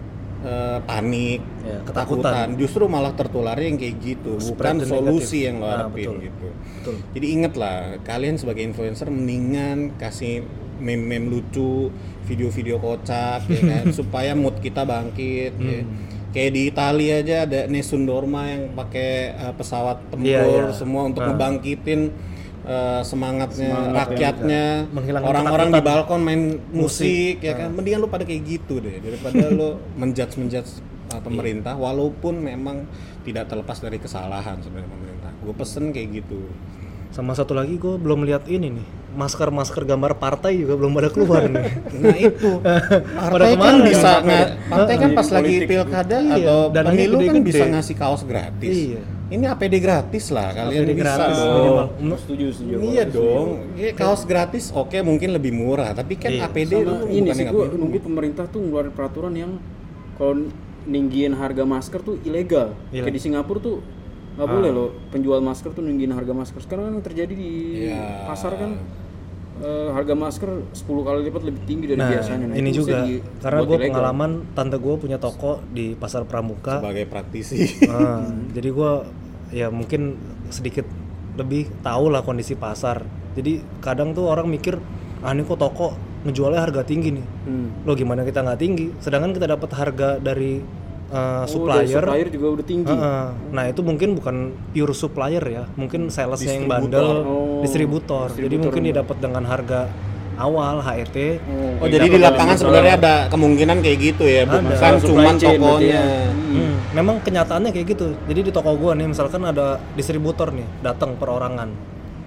Speaker 2: eh, panik
Speaker 1: Ya,
Speaker 2: ketakutan justru malah tertular yang kayak gitu bukan
Speaker 1: Spread the
Speaker 2: solusi
Speaker 1: negative.
Speaker 2: yang lo
Speaker 1: Ah,
Speaker 2: harapin
Speaker 1: betul.
Speaker 2: gitu
Speaker 1: Betul.
Speaker 2: jadi inget lah kalian sebagai influencer mendingan kasih meme-meme lucu video-video kocak ya kan supaya mood kita bangkit ya.
Speaker 1: Hmm.
Speaker 2: kayak di Italia aja ada Nessun Dorma yang pakai eh, pesawat tempur
Speaker 1: Iya, iya.
Speaker 2: semua untuk
Speaker 1: Ah.
Speaker 2: ngebangkitin eh, semangatnya
Speaker 3: Semangat
Speaker 2: rakyatnya orang-orang di balkon main musik, ya
Speaker 1: Ah.
Speaker 2: kan mendingan lu pada kayak gitu deh daripada lu menjudge menjudge uh, pemerintah walaupun memang tidak terlepas dari kesalahan sebenarnya pemerintah gue pesen kayak gitu
Speaker 1: Sama satu lagi gue belum lihat ini nih masker-masker gambar partai juga belum pada keluar nih.
Speaker 2: nah itu partai kan bisa nggak partai kan pas lagi pilkada
Speaker 1: Iya,
Speaker 2: atau
Speaker 1: dananya
Speaker 2: pemilu kan bisa ngasih kaos gratis
Speaker 1: Iya.
Speaker 2: ini APD gratis lah kalian
Speaker 1: APD
Speaker 2: bisa
Speaker 1: gratis
Speaker 2: dong
Speaker 1: minimal.
Speaker 3: Oh, setuju setuju.
Speaker 2: Iya dong, Ya, kaos gratis oke mungkin lebih murah, tapi kan
Speaker 1: Iya.
Speaker 2: APD
Speaker 3: Sama
Speaker 2: lu
Speaker 3: ini sih
Speaker 2: punya
Speaker 3: nunggu pemerintah tuh ngeluarin peraturan yang kalau ninggiin harga masker tuh ilegal.
Speaker 1: Iya.
Speaker 3: Kayak di Singapura tuh nggak boleh loh penjual masker tuh ninggiin harga masker. Sekarang kan terjadi di
Speaker 2: Iya.
Speaker 3: pasar kan eh, harga masker 10 kali lipat lebih tinggi dari
Speaker 1: Nah,
Speaker 3: biasanya. Nah,
Speaker 1: ini
Speaker 3: itu
Speaker 1: juga
Speaker 3: di-
Speaker 1: karena gue
Speaker 3: ilegal.
Speaker 1: pengalaman tante gue punya toko di pasar Pramuka.
Speaker 2: sebagai praktisi.
Speaker 1: Nah, jadi gue ya mungkin sedikit lebih tahu lah kondisi pasar. Jadi kadang tuh orang mikir, ah ini kok toko ngejualnya harga tinggi nih.
Speaker 3: Hmm.
Speaker 1: Lo gimana kita nggak tinggi? Sedangkan kita dapat harga dari uh,
Speaker 3: Oh, dari
Speaker 1: supplier.
Speaker 3: supplier juga udah tinggi.
Speaker 1: Heeh. Nah itu mungkin bukan pure supplier ya, mungkin salesnya yang bandel,
Speaker 3: Oh,
Speaker 1: distributor. Jadi
Speaker 3: distributor
Speaker 1: mungkin didapat dengan harga awal HET.
Speaker 2: Oh jadi di lapangan sebenarnya ada kemungkinan kayak gitu ya, bukan
Speaker 3: Masalah supply
Speaker 2: cuma tokonya.
Speaker 3: ya.
Speaker 1: Hmm, Memang kenyataannya kayak gitu. Jadi di toko gua nih misalkan ada distributor nih datang perorangan.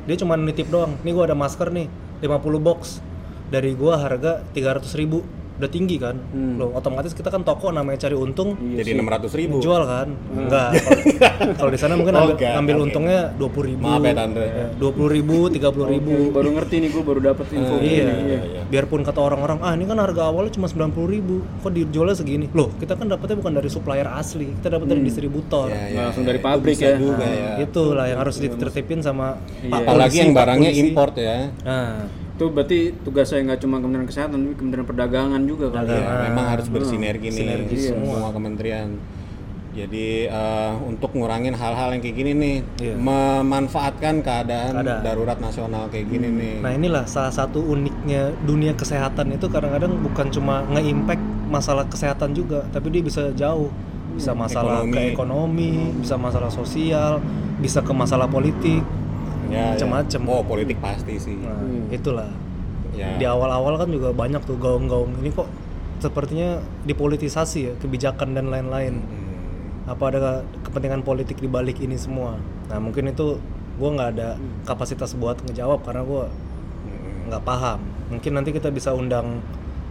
Speaker 1: Dia cuma nitip doang. Nih gua ada masker nih 50 box. Dari gua harga 300.000 ribu udah tinggi kan.
Speaker 3: Hmm.
Speaker 1: Loh, otomatis kita kan toko namanya cari untung.
Speaker 3: Iya
Speaker 2: Jadi enam ratus ribu.
Speaker 1: Jual kan? Enggak. Kalau- di sana mungkin
Speaker 2: Oh,
Speaker 1: ambil, ambil untungnya 20.000 ribu.
Speaker 2: Maaf ya tante.
Speaker 1: Dua puluh ribu, tiga puluh ribu.
Speaker 3: Baru ngerti nih gue baru dapet info
Speaker 2: Eh,
Speaker 3: gini.
Speaker 1: Iya.
Speaker 2: iya, iya.
Speaker 1: Biarpun kata orang-orang, ah ini kan harga awalnya cuma 90.000 ribu, kok dijualnya segini? Loh, kita kan dapetnya bukan dari supplier asli, kita dapat dari distributor.
Speaker 2: Ya, ya,
Speaker 3: Langsung
Speaker 2: ya,
Speaker 3: dari pabrik ya.
Speaker 2: juga
Speaker 3: Nah,
Speaker 2: ya.
Speaker 1: Itulah yang harus ditertipin sama Pak
Speaker 2: Apalagi yang barangnya import ya.
Speaker 1: Nah,
Speaker 3: Itu berarti tugas saya nggak cuma Kementerian Kesehatan, tapi Kementerian Perdagangan juga kan.
Speaker 2: Ya, memang harus bersinergi nih
Speaker 1: Ah, Sinergi
Speaker 2: semua kementerian. Jadi eh, untuk ngurangin hal-hal yang kayak gini nih,
Speaker 1: Iya.
Speaker 2: memanfaatkan keadaan,
Speaker 1: Keadaan.
Speaker 2: darurat nasional kayak gini nih.
Speaker 1: nah inilah salah satu uniknya dunia kesehatan itu kadang-kadang bukan cuma nge-impact masalah kesehatan juga, tapi dia bisa jauh. Bisa masalah
Speaker 2: Ekonomi.
Speaker 1: ke ekonomi, bisa masalah sosial, bisa ke masalah politik.
Speaker 2: Ya, ya.
Speaker 1: macem-macem.
Speaker 2: Oh politik pasti sih.
Speaker 1: Nah,
Speaker 3: Hmm.
Speaker 1: itulah.
Speaker 2: Ya.
Speaker 1: Di awal-awal kan juga banyak tuh gaung-gaung ini kok sepertinya dipolitisasi ya kebijakan dan lain-lain.
Speaker 2: Hmm.
Speaker 1: Apa ada kepentingan politik di balik ini semua? Nah mungkin itu gue nggak ada kapasitas buat ngejawab karena gue
Speaker 2: Hmm.
Speaker 1: nggak paham. Mungkin nanti kita bisa undang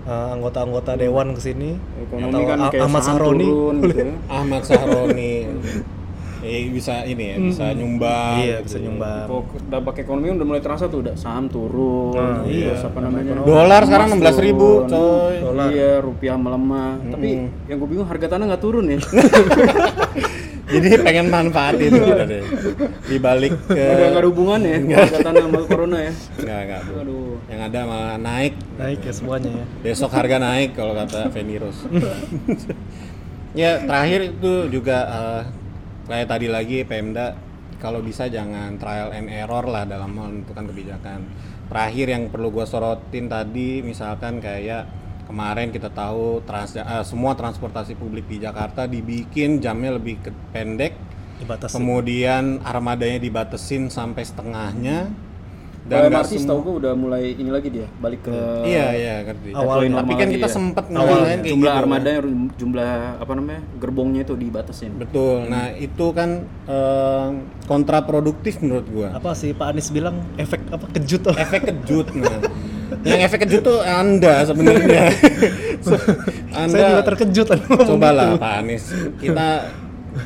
Speaker 1: uh, anggota-anggota dewan ke sini atau
Speaker 3: kan
Speaker 1: Ahmad Sahroni.
Speaker 3: turun gitu ya.
Speaker 2: Ahmad Sahroni. eh, bisa ini ya, bisa nyumbang.
Speaker 1: Iya
Speaker 2: gitu
Speaker 1: bisa
Speaker 2: ya.
Speaker 1: nyumbang.
Speaker 3: Kok dampak ekonomi udah mulai terasa tuh, udah saham turun,
Speaker 1: Nah, iya.
Speaker 3: apa namanya?
Speaker 2: Dolar sekarang
Speaker 3: Emas
Speaker 2: 16.000,
Speaker 3: turun.
Speaker 2: coy.
Speaker 1: Dolar.
Speaker 3: Iya, rupiah melemah. Tapi yang gue bingung harga tanah nggak turun ya.
Speaker 2: Jadi pengen manfaatin gitu deh. Di balik ke
Speaker 3: Ada nggak ada hubungannya ya harga tanah sama corona ya.
Speaker 2: Enggak, enggak, Bu.
Speaker 3: Aduh.
Speaker 2: Yang ada malah naik.
Speaker 1: Naik ya semuanya ya.
Speaker 2: Besok harga naik kalau kata Venirus. ya, terakhir itu juga eh, kayak tadi lagi Pemda kalau bisa jangan trial and error lah dalam menentukan kebijakan. Terakhir yang perlu gue sorotin tadi misalkan kayak kemarin kita tahu trans eh, semua transportasi publik di Jakarta dibikin jamnya lebih pendek
Speaker 1: dibatasi
Speaker 2: kemudian armadanya dibatesin sampai setengahnya
Speaker 3: Dan MRT setahu gua udah mulai ini lagi dia, balik ke
Speaker 2: iya iya ngerti.
Speaker 1: Awalnya.
Speaker 2: tapi
Speaker 3: normal
Speaker 2: kan kita
Speaker 3: ya.
Speaker 2: sempet
Speaker 3: awalnya
Speaker 2: kayak
Speaker 3: jumlah
Speaker 2: gitu, kan.
Speaker 3: armada jumlah apa namanya gerbongnya itu dibatasin.
Speaker 2: betul. Nah itu kan eh, kontraproduktif menurut gua.
Speaker 1: Apa sih Pak Anies bilang? Efek apa kejut oh.
Speaker 2: efek kejut nah. Yang efek kejut tuh anda sebenarnya. Anda
Speaker 1: saya juga terkejut
Speaker 2: cobalah Pak Anies. Kita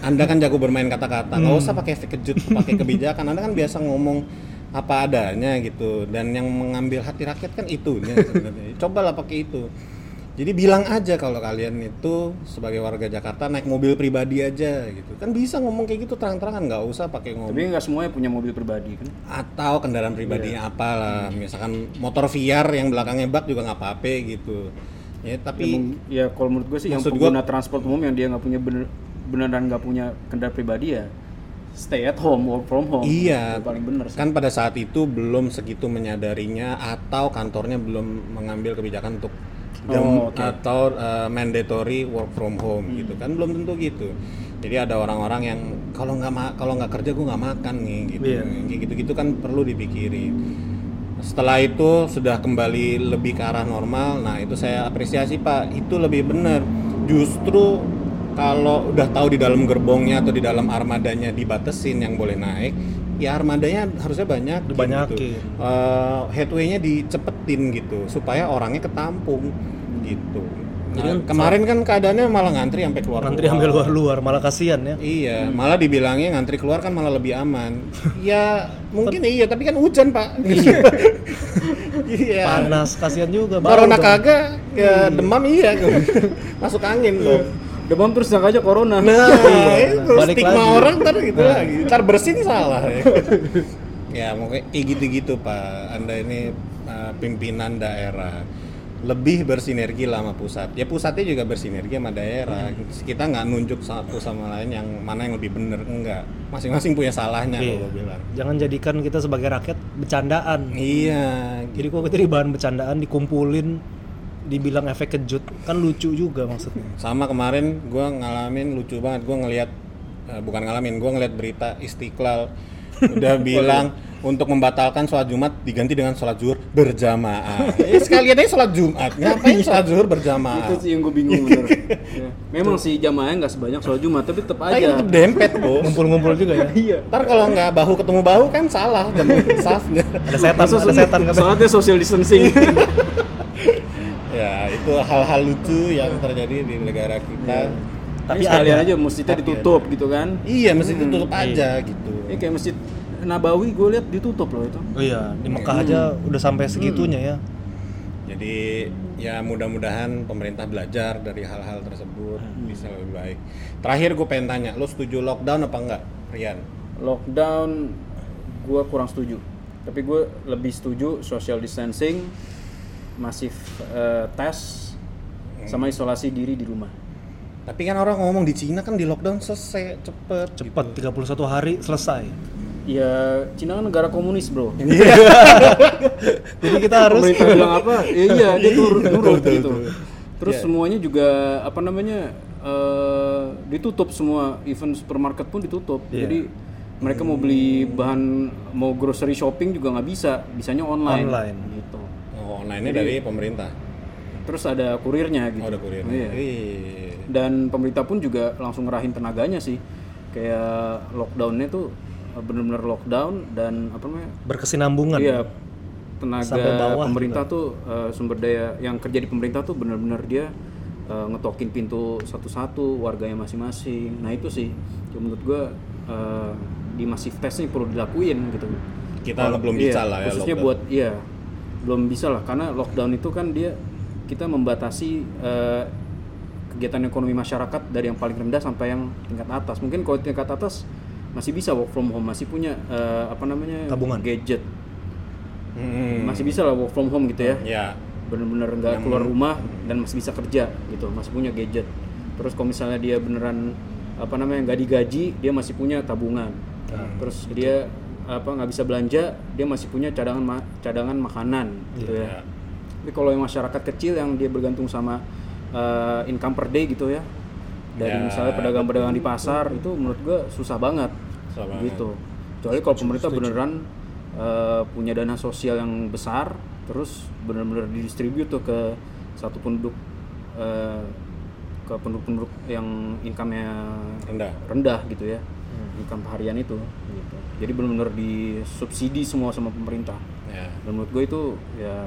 Speaker 2: anda kan jago bermain kata-kata. Nggak usah pakai efek kejut pakai kebijakan. Anda kan biasa ngomong apa adanya gitu. Dan yang mengambil hati rakyat kan itu sebenarnya. Cobalah pakai itu. Jadi bilang aja kalau kalian itu sebagai warga Jakarta naik mobil pribadi aja gitu. Kan bisa ngomong kayak gitu terang-terangan nggak usah pakai ngomong.
Speaker 3: Tapi nggak semuanya punya mobil pribadi kan?
Speaker 2: atau kendaraan pribadinya apalah. Misalkan motor VR yang belakangnya bak juga nggak apa-apa gitu. Ya tapi
Speaker 3: Ya, ya kalau menurut gue sih yang
Speaker 2: Maksud gua-
Speaker 3: pengguna transport umum yang dia nggak punya bener beneran nggak punya kendaraan pribadi ya stay at home work from home
Speaker 2: Iya,
Speaker 3: Itu paling bener sih.
Speaker 2: kan pada saat itu belum segitu menyadarinya atau kantornya belum mengambil kebijakan untuk jam
Speaker 3: Oh. Hmm.
Speaker 2: atau uh, mandatory work from home gitu kan belum tentu gitu. Jadi ada orang-orang yang kalau nggak ma- kalau nggak kerja gue nggak makan nih gitu.
Speaker 1: Iya.
Speaker 2: Kayak gitu-gitu kan perlu dipikirin. Setelah itu sudah kembali lebih ke arah normal. Nah, itu saya apresiasi, Pak. Itu lebih benar. Justru kalau udah tahu di dalam gerbongnya atau di dalam armadanya dibatesin yang boleh naik, ya armadanya harusnya banyak
Speaker 1: Dibanyakin.
Speaker 2: gitu. Eh, headway-nya dicepetin gitu supaya orangnya ketampung gitu.
Speaker 1: Jadi
Speaker 2: Nah, kemarin kan keadaannya malah ngantri sampai keluar.
Speaker 1: ngantri sampai luar-luar malah kasihan ya
Speaker 2: Iya, malah dibilangnya ngantri keluar kan malah lebih aman. ya mungkin iya, tapi kan hujan pak. Iya.
Speaker 1: panas kasihan juga
Speaker 2: Corona kagak, ya demam iya. Masuk angin loh.
Speaker 3: Demam terus yang aja corona
Speaker 2: Nah, itu
Speaker 1: Balik
Speaker 2: stigma
Speaker 1: lagi.
Speaker 2: orang ntar gitu lagi. Ntar bersih salah. Ya, ya mungkin kayak gitu-gitu pak. Anda ini uh, pimpinan daerah lebih bersinergi lah sama pusat. Ya pusatnya juga bersinergi sama daerah. Kita nggak nunjuk satu sama lain yang mana yang lebih bener enggak. Masing-masing punya salahnya
Speaker 1: Iya.
Speaker 2: bilang.
Speaker 1: jangan jadikan kita sebagai rakyat bercandaan
Speaker 2: Iya.
Speaker 1: jadi kok kita di bahan bercandaan dikumpulin dibilang efek kejut kan lucu juga maksudnya
Speaker 2: Sama kemarin gua ngalamin lucu banget. Gua ngelihat eh, bukan ngalamin, gua ngelihat berita Istiqlal udah bilang untuk membatalkan sholat Jumat diganti dengan sholat zuhur berjamaah. Ya sekalian aja sholat Jumat. Ngapain sholat zuhur berjamaah?
Speaker 3: itu sih yang gue bingung bener Ya. memang sih jamaahnya nggak sebanyak sholat jumat tapi tetap
Speaker 2: Tapi
Speaker 3: aja
Speaker 2: tetep dempet, Bos.
Speaker 1: ngumpul-ngumpul juga ya
Speaker 3: iya
Speaker 2: Ntar kalau nggak bahu ketemu bahu kan salah jam safnya.
Speaker 1: ada setan ada setan
Speaker 3: sholatnya social distancing
Speaker 2: ya, itu hal-hal lucu yang terjadi di negara kita.
Speaker 3: tapi
Speaker 1: Tapi
Speaker 3: sekalian
Speaker 1: ada.
Speaker 3: aja masjidnya
Speaker 2: Tapi
Speaker 3: ditutup gitu kan
Speaker 2: Iya, mesti ditutup aja gitu.
Speaker 3: ini kayak masjid Nabawi gue lihat ditutup loh itu
Speaker 1: oh iya di Mekah aja udah sampai segitunya ya
Speaker 2: Jadi ya mudah-mudahan pemerintah belajar dari hal-hal tersebut
Speaker 3: Hmm.
Speaker 2: bisa lebih baik. Terakhir gue pengen tanya, lo setuju lockdown apa enggak, Rian?
Speaker 3: lockdown gue kurang setuju tapi gue lebih setuju social distancing masif eh, tes sama isolasi diri di rumah.
Speaker 2: Tapi kan orang ngomong di Cina kan di lockdown selesai cepet.
Speaker 1: cepat 31 hari selesai.
Speaker 3: Ya Cina kan negara komunis bro.
Speaker 1: Jadi kita harus
Speaker 3: pemerintah bilang apa? Ya, iya dia turun nurut
Speaker 2: Betul,
Speaker 3: gitu.
Speaker 2: betul.
Speaker 3: terus
Speaker 2: Iya.
Speaker 3: semuanya juga apa namanya eh, ditutup semua. Event supermarket pun ditutup.
Speaker 1: Iya.
Speaker 3: jadi mereka mau beli bahan mau grocery shopping juga nggak bisa. Bisanya online,
Speaker 1: Online.
Speaker 3: Gitu
Speaker 2: Oh, online-nya dari pemerintah.
Speaker 3: terus ada kurirnya gitu
Speaker 2: Oh, ada kurir.
Speaker 3: Iya. Dan pemerintah pun juga langsung ngerahin tenaganya sih kayak lockdownnya tuh bener-bener lockdown dan apa namanya
Speaker 1: berkesinambungan
Speaker 3: Iya, tenaga
Speaker 1: Sampai bawah
Speaker 3: pemerintah tuh eh, sumber daya yang kerja di pemerintah tuh benar-benar dia eh, ngetokin pintu satu-satu warganya masing-masing. Nah itu sih, yang menurut gua eh, di masif tes ini perlu dilakuin gitu.
Speaker 2: Kita
Speaker 3: Kalau-
Speaker 2: belum
Speaker 3: iya,
Speaker 2: bisa lah ya
Speaker 3: Khususnya
Speaker 2: lockdown.
Speaker 3: buat iya, belum bisa lah karena lockdown itu kan dia kita membatasi eh, kegiatan ekonomi masyarakat dari yang paling rendah sampai yang tingkat atas. Mungkin kalau tingkat atas masih bisa work from home, masih punya eh, apa namanya
Speaker 1: Tabungan.
Speaker 3: gadget
Speaker 2: Hmm.
Speaker 3: masih bisa lah work from home gitu ya
Speaker 2: Ya.
Speaker 3: bener-bener nggak keluar rumah dan masih bisa kerja gitu masih punya gadget terus kalau misalnya dia beneran apa namanya nggak digaji dia masih punya tabungan terus dia apa nggak bisa belanja dia masih punya cadangan ma- cadangan makanan gitu ya
Speaker 2: Ya.
Speaker 3: Tapi kalau yang masyarakat kecil yang dia bergantung sama eh, income per day gitu ya. Dari
Speaker 2: Ya,
Speaker 3: misalnya pedagang-pedagang di pasar itu menurut gua susah banget.
Speaker 2: Susah banget.
Speaker 3: Gitu. Kecuali kalau pemerintah beneran eh, punya dana sosial yang besar terus benar-benar didistribute tuh ke satu penduduk eh, ke penduduk-penduduk yang income-nya
Speaker 2: rendah
Speaker 3: rendah gitu ya income harian itu gitu. Jadi benar-benar disubsidi semua sama pemerintah.
Speaker 2: Ya.
Speaker 3: Dan menurut gue itu ya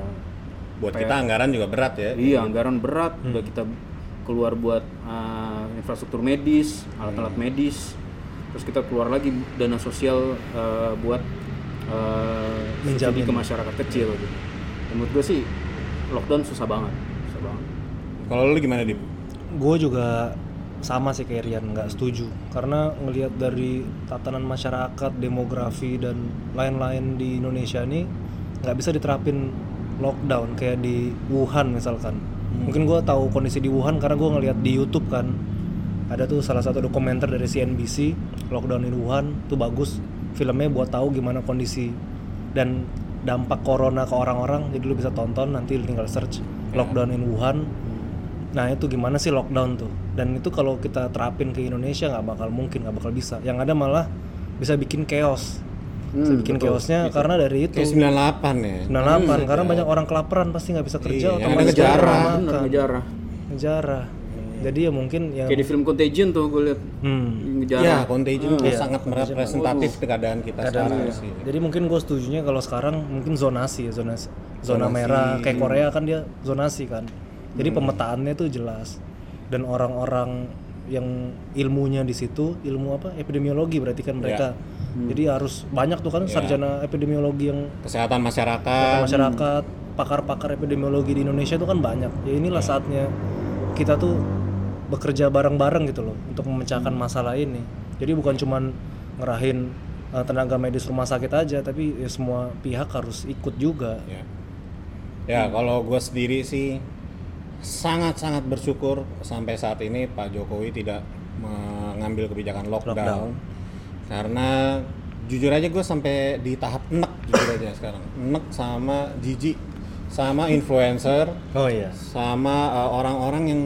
Speaker 2: buat kita anggaran juga berat ya.
Speaker 3: Iya anggaran berat. Udah kita keluar buat uh, infrastruktur medis alat-alat medis. Terus kita keluar lagi dana sosial uh, buat uh, subsidi ke masyarakat kecil. Gitu. Dan menurut gue sih lockdown susah banget. Susah banget.
Speaker 2: Kalau lu gimana Dim?
Speaker 1: gue juga sama sih kayak Rian nggak setuju. Karena ngelihat dari tatanan masyarakat demografi dan lain-lain di Indonesia ini nggak bisa diterapin lockdown kayak di Wuhan misalkan. Mungkin gue tahu kondisi di Wuhan karena gue ngelihat di YouTube kan. Ada tuh salah satu dokumenter dari CNBC lockdown in Wuhan tuh bagus. Filmnya buat tahu gimana kondisi dan dampak corona ke orang-orang jadi lu bisa tonton nanti tinggal search lockdown in Wuhan Nah itu gimana sih lockdown tuh? Dan itu kalau kita terapin ke Indonesia nggak bakal mungkin, nggak bakal bisa. Yang ada malah bisa bikin chaos. Bisa bikin chaosnya karena dari itu.
Speaker 2: kayak 98 ya.
Speaker 1: 98 karena banyak orang kelaparan pasti nggak bisa kerja
Speaker 2: Iya, ada ngejarah.
Speaker 1: nggak
Speaker 3: bener
Speaker 1: makan.
Speaker 3: ngejarah.
Speaker 1: Ngejarah. Jadi ya mungkin yang
Speaker 3: kayak di film Contagion tuh gue liat.
Speaker 1: Hmm,
Speaker 3: ngejarah.
Speaker 2: Ya contagion tuh sangat merepresentatif keadaan kita sekarang sih.
Speaker 1: Jadi mungkin gue setujunya kalau sekarang mungkin zonasi ya zona zona merah kayak Korea kan dia zonasi kan jadi pemetaannya tuh jelas. Dan orang-orang yang ilmunya di situ ilmu apa? Epidemiologi berarti kan mereka. Jadi harus banyak tuh kan sarjana epidemiologi yang
Speaker 2: kesehatan masyarakat.
Speaker 1: Masyarakat pakar-pakar epidemiologi di Indonesia itu kan banyak. Ya inilah saatnya kita tuh bekerja bareng-bareng gitu loh untuk memecahkan masalah ini. Jadi bukan cuman ngerahin uh, tenaga medis rumah sakit aja tapi ya semua pihak harus ikut juga.
Speaker 2: Ya. Ya kalau gue sendiri sih sangat-sangat bersyukur sampai saat ini Pak Jokowi tidak mengambil kebijakan lockdown,
Speaker 1: Lockdown.
Speaker 2: karena jujur aja gue sampai di tahap enek jujur aja sekarang. Enek sama jijik sama influencer
Speaker 1: oh iya.
Speaker 2: sama uh, orang-orang yang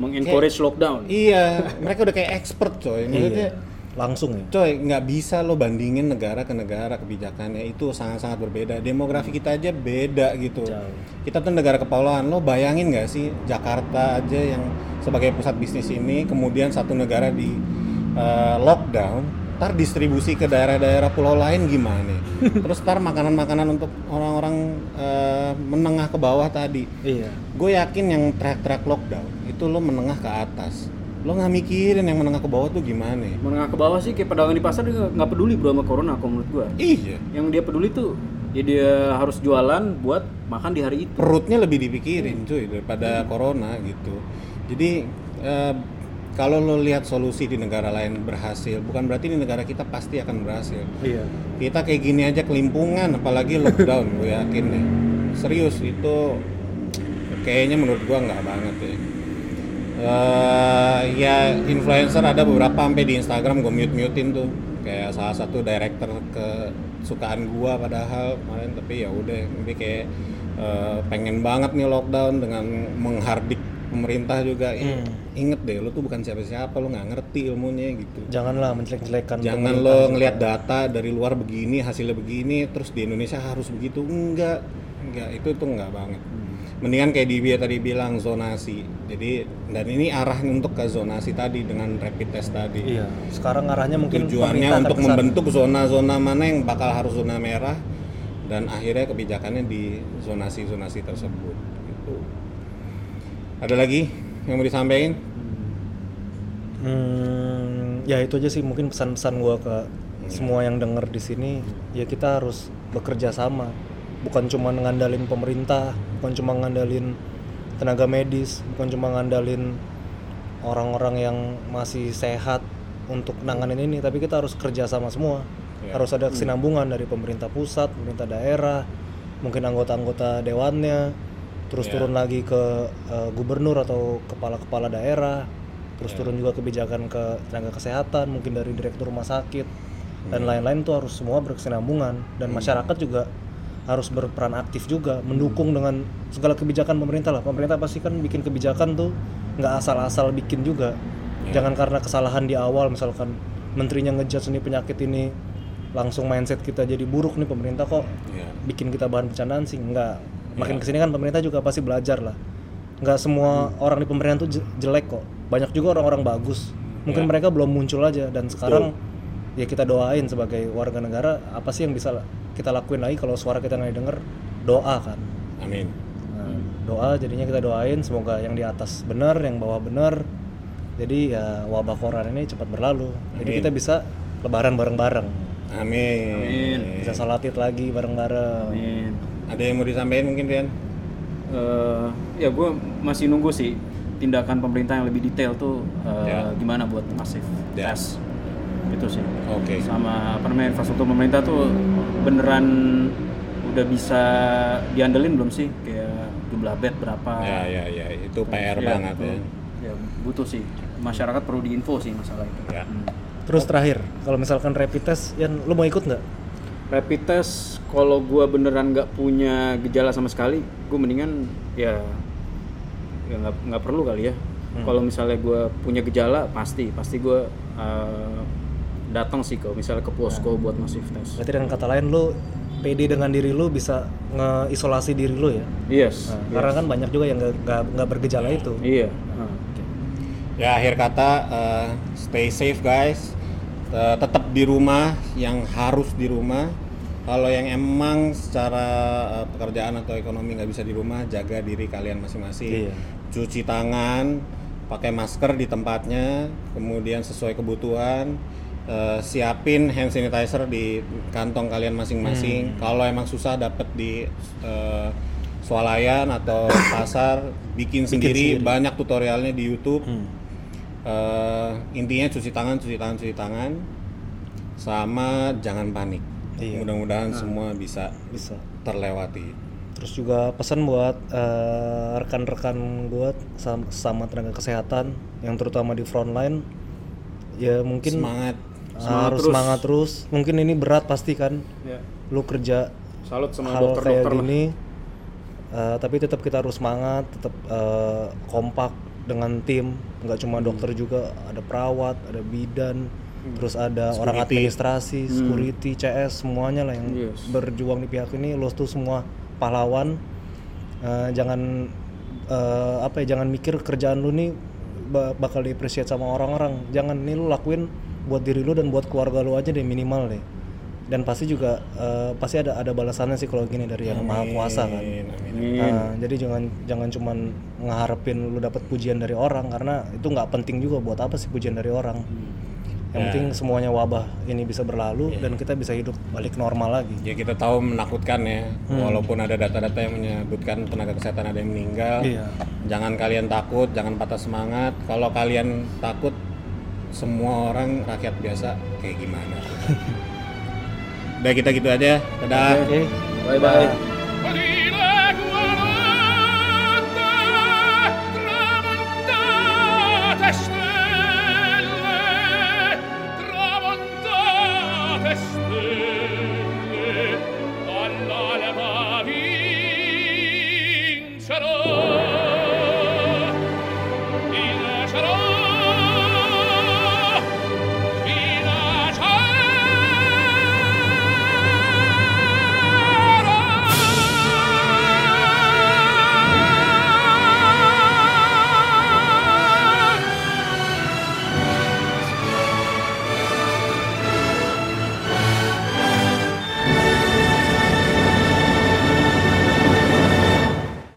Speaker 3: mengencourage lockdown.
Speaker 2: Iya mereka udah kayak expert coy. Maksudnya
Speaker 1: langsung ya
Speaker 2: Coy, nggak bisa lo bandingin negara ke negara kebijakannya itu sangat-sangat berbeda. Demografi kita aja beda gitu.
Speaker 1: Jauh.
Speaker 2: Kita tuh negara kepulauan. Lo bayangin nggak sih Jakarta aja yang sebagai pusat bisnis ini, kemudian satu negara di eh, lockdown, ntar distribusi ke daerah-daerah pulau lain gimana? Terus ntar makanan-makanan untuk orang-orang eh, menengah ke bawah tadi.
Speaker 1: iya
Speaker 2: Gue yakin yang track-track lockdown itu lo menengah ke atas. Lo nggak mikirin yang menengah ke bawah tuh gimana?
Speaker 3: menengah ke bawah sih kayak pedagang di pasar juga nggak peduli bro sama corona kalau menurut gua.
Speaker 2: Iya.
Speaker 3: yang dia peduli tuh ya dia harus jualan buat makan di hari itu.
Speaker 2: Perutnya lebih dipikirin cuy daripada corona gitu. Jadi eh, kalau lo lihat solusi di negara lain berhasil bukan berarti di negara kita pasti akan berhasil.
Speaker 1: Iya.
Speaker 2: Kita kayak gini aja kelimpungan apalagi lockdown gue yakin deh serius itu kayaknya menurut gua nggak banget ya Eh, ya influencer ada beberapa sampai di Instagram gue mute mutein tuh. Kayak salah satu director kesukaan gua padahal kemarin tapi ya udah tapi kayak eh, pengen banget nih lockdown dengan menghardik pemerintah juga. Ya, inget deh lo tuh bukan siapa-siapa lo nggak ngerti ilmunya gitu.
Speaker 1: Janganlah menjelek-jelekan
Speaker 2: Jangan lo ngelihat data dari luar begini, hasilnya begini, terus di Indonesia harus begitu. Enggak, enggak itu tuh enggak banget. Mendingan kayak Dibia tadi bilang zonasi. Jadi dan ini arah untuk ke zonasi tadi dengan rapid test tadi.
Speaker 1: iya sekarang arahnya mungkin
Speaker 2: Tujuannya untuk
Speaker 1: ke sana.
Speaker 2: membentuk zona-zona mana yang bakal harus zona merah dan akhirnya kebijakannya di zonasi-zonasi tersebut. Gitu. Ada lagi yang mau disampaikan?
Speaker 1: Hmm, ya itu aja sih mungkin pesan-pesan gua ke semua yang denger di sini ya kita harus bekerja sama bukan cuma ngandalin pemerintah bukan cuma ngandalin tenaga medis bukan cuma ngandalin orang-orang yang masih sehat untuk nanganin ini tapi kita harus kerja sama semua.
Speaker 2: Ya.
Speaker 1: harus ada kesinambungan dari pemerintah pusat pemerintah daerah mungkin anggota-anggota dewannya terus
Speaker 2: Ya.
Speaker 1: turun lagi ke eh, gubernur atau kepala-kepala daerah terus turun juga kebijakan ke tenaga kesehatan mungkin dari direktur rumah sakit dan lain-lain tuh harus semua berkesinambungan. Dan masyarakat juga harus berperan aktif juga mendukung dengan segala kebijakan pemerintah lah. Pemerintah pasti kan bikin kebijakan tuh nggak asal-asal bikin juga. Jangan karena kesalahan di awal misalkan menterinya ngejudge nih penyakit ini langsung mindset kita jadi buruk nih pemerintah kok
Speaker 2: Iya.
Speaker 1: bikin kita bahan bercandaan sih enggak makin ke sini kan pemerintah juga pasti belajar lah. Nggak semua orang di pemerintahan tuh je- jelek kok. Banyak juga orang-orang bagus. Mungkin mereka belum muncul aja. Dan sekarang ya kita doain sebagai warga negara apa sih yang bisa kita lakuin lagi kalau suara kita nggak didengar doa kan
Speaker 2: Amin.
Speaker 1: Nah, doa jadinya kita doain semoga yang di atas benar yang bawah benar jadi ya wabah corona ini cepat berlalu jadi
Speaker 2: Amin.
Speaker 1: kita bisa lebaran bareng-bareng
Speaker 2: Amin.
Speaker 3: Amin.
Speaker 1: bisa salat id lagi bareng-bareng
Speaker 3: Amin.
Speaker 2: Ada yang mau disampaikan mungkin Rian?
Speaker 3: Eh, ya gue masih nunggu sih tindakan pemerintah yang lebih detail tuh eh,
Speaker 2: Ya.
Speaker 3: gimana buat masif
Speaker 2: Ya.
Speaker 3: tes itu sih
Speaker 2: Oke.
Speaker 3: sama apa namanya infrastruktur pemerintah tuh beneran udah bisa diandelin belum sih kayak jumlah bed berapa
Speaker 2: Ya ya ya itu PR
Speaker 3: Ya,
Speaker 2: banget
Speaker 3: itu,
Speaker 2: ya.
Speaker 3: ya butuh sih masyarakat perlu diinfo sih masalah itu
Speaker 2: Ya.
Speaker 3: Hmm.
Speaker 1: terus terakhir kalau misalkan rapid test Yan lu mau ikut nggak
Speaker 3: rapid test kalau gua beneran nggak punya gejala sama sekali gue mendingan ya ya nggak nggak perlu kali ya
Speaker 2: Hmm.
Speaker 3: kalau misalnya gua punya gejala pasti pasti gue datang sih kalau misalnya ke posko buat masif tes
Speaker 1: berarti dengan kata lain lu pede dengan diri lu bisa ngeisolasi diri lu ya
Speaker 3: yes,
Speaker 1: Nah, karena kan banyak juga yang nggak- bergejala itu
Speaker 3: iya Nah.
Speaker 2: Ya akhir kata eh, stay safe guys. Eh, tetap di rumah yang harus di rumah. Kalau yang emang secara eh, pekerjaan atau ekonomi nggak bisa di rumah, jaga diri kalian masing-masing.
Speaker 1: Iya.
Speaker 2: Cuci tangan, pakai masker di tempatnya, kemudian sesuai kebutuhan. Eh, siapin hand sanitizer di kantong kalian masing-masing. Kalau emang susah dapet di eh, swalayan atau pasar, bikin, sendiri. Banyak tutorialnya di YouTube.
Speaker 1: Hmm.
Speaker 2: Eh, intinya cuci tangan, cuci tangan, cuci tangan, sama jangan panik.
Speaker 1: Iya.
Speaker 2: Mudah-mudahan semua bisa
Speaker 1: bisa
Speaker 2: terlewati.
Speaker 1: terus juga pesan buat eh, rekan-rekan gue sama, sama tenaga kesehatan yang terutama di frontline ya mungkin
Speaker 2: Semangat.
Speaker 1: Harus
Speaker 3: terus.
Speaker 1: semangat terus mungkin ini berat pasti kan
Speaker 3: Ya.
Speaker 1: lu kerja
Speaker 3: salut sama
Speaker 1: hal kayak
Speaker 3: dokter-dokter lah.
Speaker 1: gini eh, tapi tetap kita harus semangat tetap eh, kompak dengan tim nggak cuma dokter juga ada perawat ada bidan terus ada orang
Speaker 2: Security.
Speaker 1: administrasi security CS semuanya lah yang
Speaker 3: Yes.
Speaker 1: berjuang di pihak ini lo tuh semua pahlawan Eh, jangan eh, apa ya jangan mikir kerjaan lu nih ba- bakal di appreciate sama orang-orang jangan nih lu lakuin buat diri lu dan buat keluarga lu aja deh minimal deh dan pasti juga eh, pasti ada ada balasannya sih kalau gini dari yang maha kuasa kan
Speaker 2: Amin, amin.
Speaker 1: Nah, jadi jangan jangan cuman ngeharapin lu dapat pujian dari orang karena itu nggak penting juga buat apa sih pujian dari orang yang penting semuanya wabah ini bisa berlalu dan kita bisa hidup balik normal lagi
Speaker 2: Ya kita tahu menakutkan ya,
Speaker 1: Hmm.
Speaker 2: walaupun ada data-data yang menyebutkan tenaga kesehatan ada yang meninggal.
Speaker 1: Iya.
Speaker 2: Jangan kalian takut, jangan patah semangat. Kalau kalian takut, semua orang rakyat biasa kayak gimana? Udah kita gitu aja. Dadah.
Speaker 1: oke
Speaker 3: bye bye
Speaker 4: Bagi